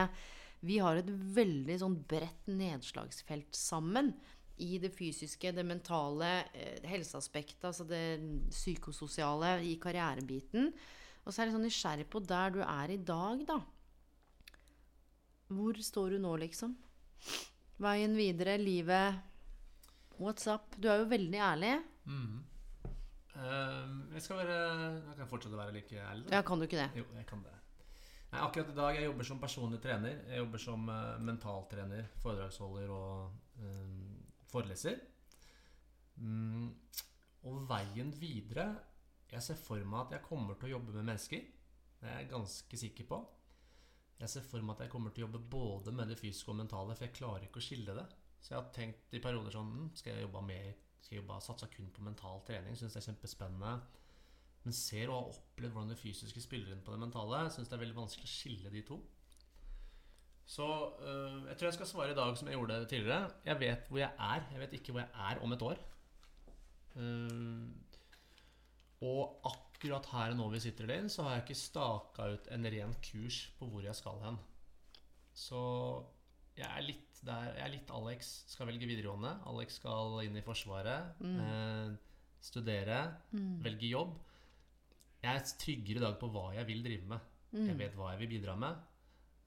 Vi har et veldig sånn bredt nedslagsfelt sammen. I det fysiske, det mentale, eh, helseaspektet, altså det psykososiale, i karrierebiten. Og så er jeg litt sånn nysgjerrig på der du er i dag, da. Hvor står du nå, liksom? Veien videre, livet What's up? Du er jo veldig ærlig. Eh, jeg skal være Jeg kan fortsette å være like ærlig. da. Ja, kan du ikke det? Jo, jeg kan det. Nei, akkurat i dag jeg jobber som personlig trener. Jeg jobber som uh, mentaltrener, foredragsholder og uh, foreleser. Mm, og veien videre Jeg ser for meg at jeg kommer til å jobbe med mennesker. Det er jeg ganske sikker på. Jeg ser for meg at jeg kommer til å jobbe både med det fysiske og mentale, for jeg klarer ikke å skille det. Så jeg har tenkt i perioder sånn hm, Skal jeg jobbe mer Skal jeg jobbe satsa kun på mental trening? Syns det er kjempespennende. Men ser og har opplevd hvordan det fysiske spiller inn på det mentale. Syns det er veldig vanskelig å skille de to. Så øh, jeg tror jeg skal svare i dag som jeg gjorde tidligere. Jeg vet hvor jeg er. Jeg vet ikke hvor jeg er om et år. Uh, og akkurat her og nå vi sitter inn, så har jeg ikke staka ut en ren kurs på hvor jeg skal hen. Så jeg er litt der Jeg er litt Alex skal velge videregående. Alex skal inn i Forsvaret. Eh, studere. Velge jobb. Jeg er tryggere i dag på hva jeg vil drive med. Jeg vet hva jeg vil bidra med.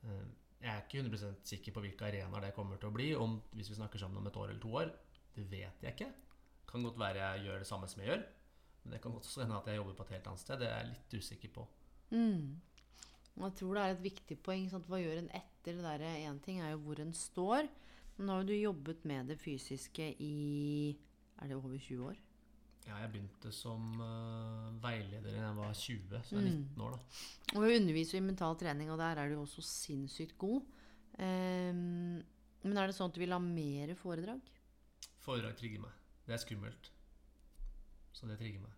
Eh, Jeg er ikke 100% sikker på hvilke arenaer det kommer til å bli om, hvis vi snakker sammen om et år eller to år. Det vet jeg ikke. Kan godt være jeg gjør det samme som jeg gjør. Men det kan godt også hende at jeg jobber på et helt annet sted. Det er jeg litt usikker på. Mm. Jeg tror det er et viktig poeng. Sant? Hva gjør en etter det derre Én ting er jo hvor en står. Men nå har jo du jobbet med det fysiske i Er det over 20 år? Ja, jeg begynte som uh, veileder da jeg var 20, så jeg er 19 år, da. Og jeg underviser i mental trening, og der er du jo også sinnssykt god. Um, men er det sånn at du vil ha mer foredrag? Foredrag trigger meg. Det er skummelt. Så det trigger meg.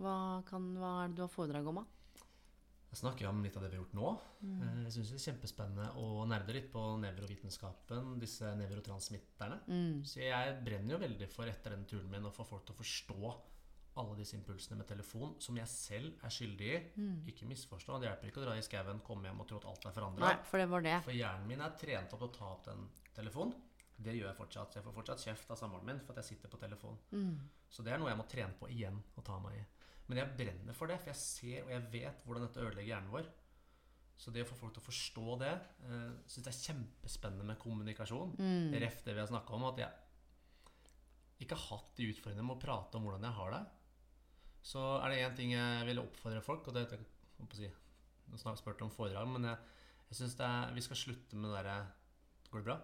Hva, kan, hva er det du har foredrag om, da? Jeg snakker om litt av det vi har gjort nå. Mm. Jeg syns det er kjempespennende å nerde litt på nevrovitenskapen, disse nevrotransmitterne. Så jeg brenner jo veldig for etter den turen min å få folk til å forstå alle disse impulsene med telefon som jeg selv er skyldig i. Ikke misforstå. Det hjelper ikke å dra i skauen, komme hjem og tro at alt er forandra. For det var det. For hjernen min er trent opp til å ta opp den telefonen. Det gjør jeg fortsatt. Jeg får fortsatt kjeft av samboeren min for at jeg sitter på telefon. Så det er noe jeg må trene på igjen å ta meg i. Men jeg brenner for det, for jeg ser og jeg vet hvordan dette ødelegger hjernen vår. Så det å få folk til å forstå det uh, Syns jeg er kjempespennende med kommunikasjon. Ref det vi har snakka om, at jeg ikke har hatt de utfordringene med å prate om hvordan jeg har det. Så er det én ting jeg vil oppfordre folk, og det er jeg si, Nå snart spurte om foredrag, men jeg, jeg syns vi skal slutte med det derre Går det bra?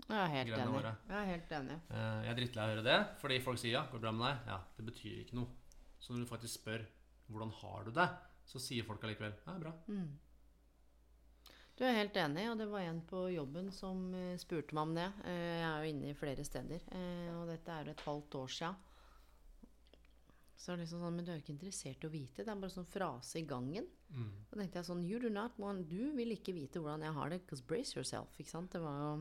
Jeg er helt enig. Jeg er helt enig. Uh, Jeg er drittlei av å høre det, fordi folk sier ja, går det bra med deg? Ja, det betyr ikke noe. Så når du faktisk spør hvordan har du det, så sier folk allikevel 'Det er bra. Du er helt enig, og det var en på jobben som eh, spurte meg om det. Eh, jeg er jo inne i flere steder, eh, og dette er et halvt år sia. Så liksom sånn, Men du er jo ikke interessert i å vite. Det er bare sånn frase i gangen. Mm. Da tenkte jeg sånn You do not want Du vil ikke vite hvordan jeg har det, because brace yourself. Ikke sant? Det var jo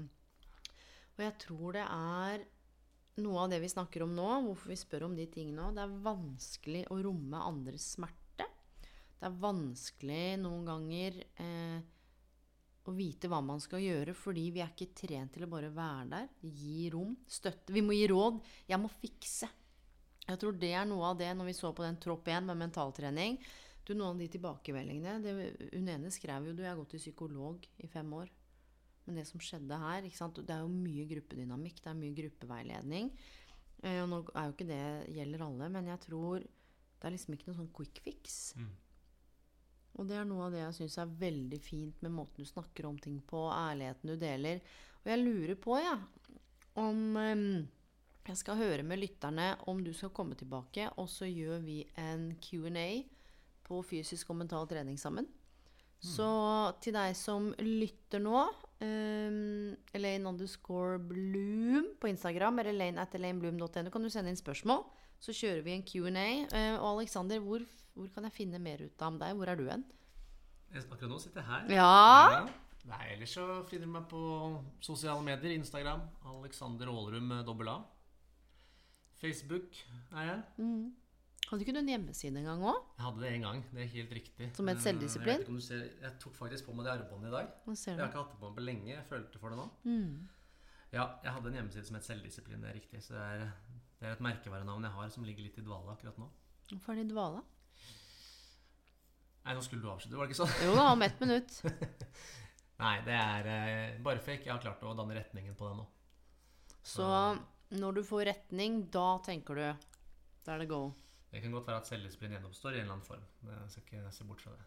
Og jeg tror det er noe av det vi snakker om nå, hvorfor vi spør om de tingene òg. Det er vanskelig å romme andres smerte. Det er vanskelig noen ganger eh, å vite hva man skal gjøre, fordi vi er ikke trent til å bare være der. Gi rom, støtte. Vi må gi råd. Jeg må fikse. Jeg tror det er noe av det når vi så på den tropp 1 med mentaltrening. Du, Noen av de tilbakemeldingene det, Hun ene skrev jo du, jeg har gått til psykolog i fem år. Men det som skjedde her? Det er jo mye gruppedynamikk, det er mye gruppeveiledning. Eh, og nå er jo ikke det gjelder alle, men jeg tror det er liksom ikke noe sånn quick fix. Mm. Og det er noe av det jeg syns er veldig fint med måten du snakker om ting på, ærligheten du deler. Og jeg lurer på, ja, om um, jeg skal høre med lytterne om du skal komme tilbake, og så gjør vi en Q&A på fysisk og mental trening sammen. Så til deg som lytter nå um, Elaine underscore Bloom på Instagram eller elaine at elainebloom.no kan du sende inn spørsmål. Så kjører vi en Q&A. Uh, og Alexander, hvor, hvor kan jeg finne mer ut av deg? Hvor er du hen? Akkurat nå sitter jeg her. Ja. Nei, ellers så finner du meg på sosiale medier. Instagram. Alexander Aalerud med dobbel A. Facebook er jeg. Mm. Hadde ikke du en hjemmeside en gang òg? Jeg hadde det en gang. Det er helt riktig. Som Men, Selvdisiplin? Jeg, om du ser, jeg tok faktisk på meg det armbåndet i dag. Jeg har ikke hatt det på meg på lenge. Jeg følte for det nå. Mm. Ja, jeg hadde en hjemmeside som het Selvdisiplin. Det er riktig. Så det er, det er et merkevarenavn jeg har som ligger litt i dvale akkurat nå. Hvorfor er det i dvale? Nei, nå skulle du avslutte, var det ikke sånn? Jo da, om ett minutt. Nei, det er eh, bare fake. Jeg har klart å danne retningen på det nå. Så når du får retning, da tenker du Da er det go. Det kan godt være at selvdisiplin gjenoppstår i en eller annen form. Jeg skal ikke se bort fra det.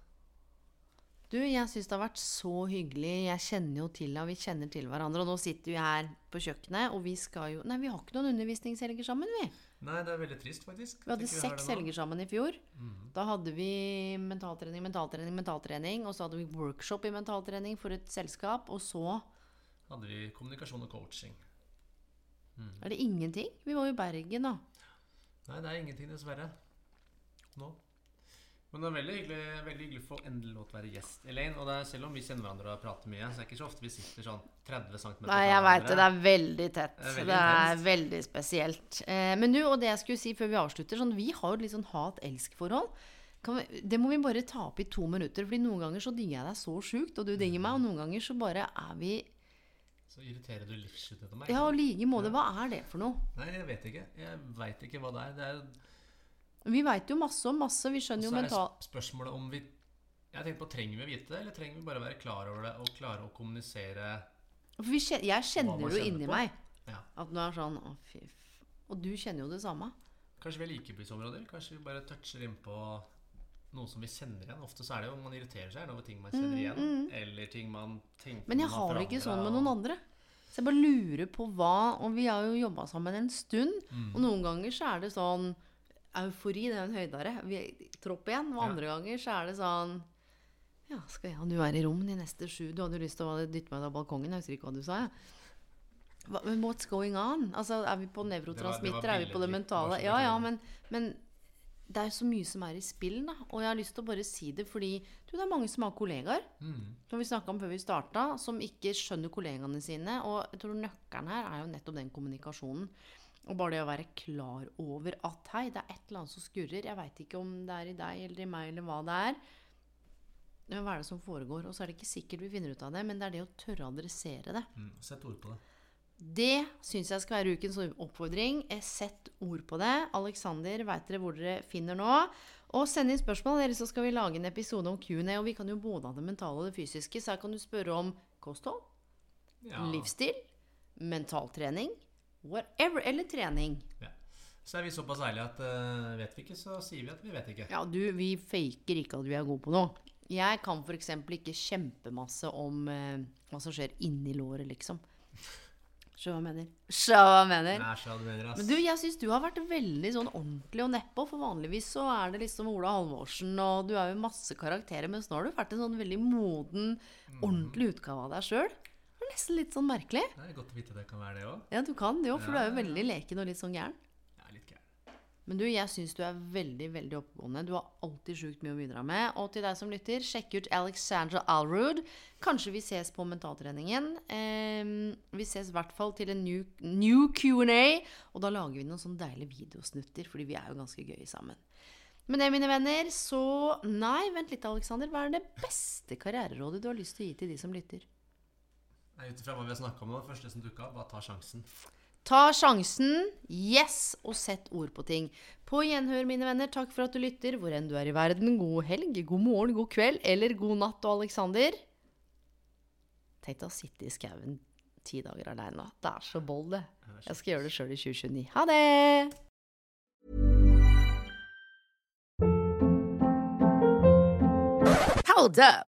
Du, jeg syns det har vært så hyggelig. Jeg kjenner jo til deg, og vi kjenner til hverandre. Og nå sitter vi her på kjøkkenet, og vi skal jo Nei, vi har ikke noen undervisningshelger sammen, vi. Nei, det er veldig trist, faktisk. Vi hadde seks helger sammen i fjor. Mhm. Da hadde vi mentaltrening, mentaltrening, mentaltrening. Og så hadde vi workshop i mentaltrening for et selskap. Og så Hadde vi kommunikasjon og coaching. er det ingenting. Vi var jo i Bergen, da. Nei, det er ingenting, dessverre. Nå. Men det er veldig hyggelig, veldig hyggelig for endelig å være gjest, Elaine. Og det er, selv om vi kjenner hverandre og prater mye, så er det ikke så ofte vi sitter sånn 30 cm Nei, jeg veit det. Det er veldig tett. Det er Det veldig er, veldig spesielt. Eh, men du, og det jeg skulle si før vi avslutter sånn, Vi har jo et litt sånn hat-elsk-forhold. Kan vi- Det må vi bare ta opp i to minutter. Fordi noen ganger så dinger jeg deg så sjukt, og du dinger meg. Og noen ganger så bare er vi Så irriterer du livslutt av meg. Ja, og like måte. Hva er det for noe? Nei, jeg vet ikke. Jeg veit ikke hva det er. Det er Vi veit jo masse om masse. Vi skjønner jo så er mental... spørsmålet om vi Jeg tenker på, Trenger vi å vite det, eller trenger vi bare å være klar over det og klare å kommunisere For vi kjen- jeg kjenner det jo inni på. meg. Ja. At du er sånn Å, fy. Og du kjenner jo det samme. Kanskje vi er likebruksområder? Kanskje vi bare toucher innpå noe som vi kjenner igjen? Ofte så er det jo man irriterer seg over ting man kjenner igjen, eller ting man tenker Mm, Men jeg har det ikke sånn med noen andre. Så jeg bare lurer på hva Og vi har jo jobba sammen en stund. Mm. Og noen ganger så er det sånn Eufori, det er en høydare. Vi, tropp igjen. Og Ja. andre ganger så er det sånn Ja, skal jeg og du være i rom de neste sju? Du hadde lyst til å dytte meg ut av balkongen. Jeg husker ikke hva du sa. Ja. Hva, men what's going on? Altså, Er vi på nevrotransmitter? Er vi på det mentale? Ja, ja, men, men det er så mye som er i spill, da. Og jeg har lyst til å bare si det fordi du, det er mange som har kollegaer Mm. som vi snakka om før vi starta, som ikke skjønner kollegaene sine. Og jeg tror nøkkelen her er jo nettopp den kommunikasjonen. Og bare det å være klar over at hei, det er et eller annet som skurrer. Jeg veit ikke om det er i deg eller i meg eller hva det er. Men hva er det som foregår? Og så er det ikke sikkert vi finner ut av det, men det er det å tørre å adressere det. Mm. Sett ord på det. Det syns jeg skal være ukens oppfordring. Sett ord på det. Alexander veit dere hvor dere finner nå. Og send inn spørsmål, eller så skal vi lage en episode om Q&A. Og vi kan jo både ha det mentale og det fysiske, så her kan du spørre om kosthold, Ja. livsstil, mentaltrening, whatever, eller trening. Ja. Så er vi såpass ærlige at uh, vet vi ikke, så sier vi at vi vet ikke. Ja, du, vi faker ikke at vi er gode på noe. Jeg kan f.eks. ikke kjempemasse om uh, hva som skjer inni låret, liksom. Skjønner hva jeg mener. Skjønner hva jeg mener. Nei, er hva du mener, ass. Men du, jeg syns du har vært veldig sånn ordentlig og nedpå. For vanligvis så er det liksom Ola Halvorsen, og du er jo masse karakterer. Mens nå har du vært en sånn veldig moden, ordentlig utgave av deg sjøl. Det nesten litt sånn merkelig. Det er godt å vite at det kan være det òg. Ja, du kan det jo, for du er jo Ja, ja. veldig leken og litt sånn gæren. Jeg er litt gæren. Men du, jeg syns du er veldig veldig oppegående. Du har alltid sjukt mye å bidra med. Og til deg som lytter, sjekk ut Alexandra Alrood. Kanskje vi ses på mentaltreningen. Eh, vi ses i hvert fall til en new, new Q&A. Og da lager vi noen sånne deilige videosnutter, fordi vi er jo ganske gøye sammen. Med det, mine venner, så Nei, vent litt, Alexander. Hva er det beste karriererådet du har lyst til å gi til de som lytter? Ut ifra hva vi har snakka om det første som dukka opp, bare ta sjansen. Ta sjansen, yes, og sett ord på ting. På gjenhør, mine venner. Takk for at du lytter, hvor enn du er i verden. God helg, god morgen, god kveld eller god natt. Og Alexander Tenk deg å sitte i skauen ti dager aleine. Det er så bold, det. Jeg skal gjøre det sjøl i 2029. Ha det! Hold up.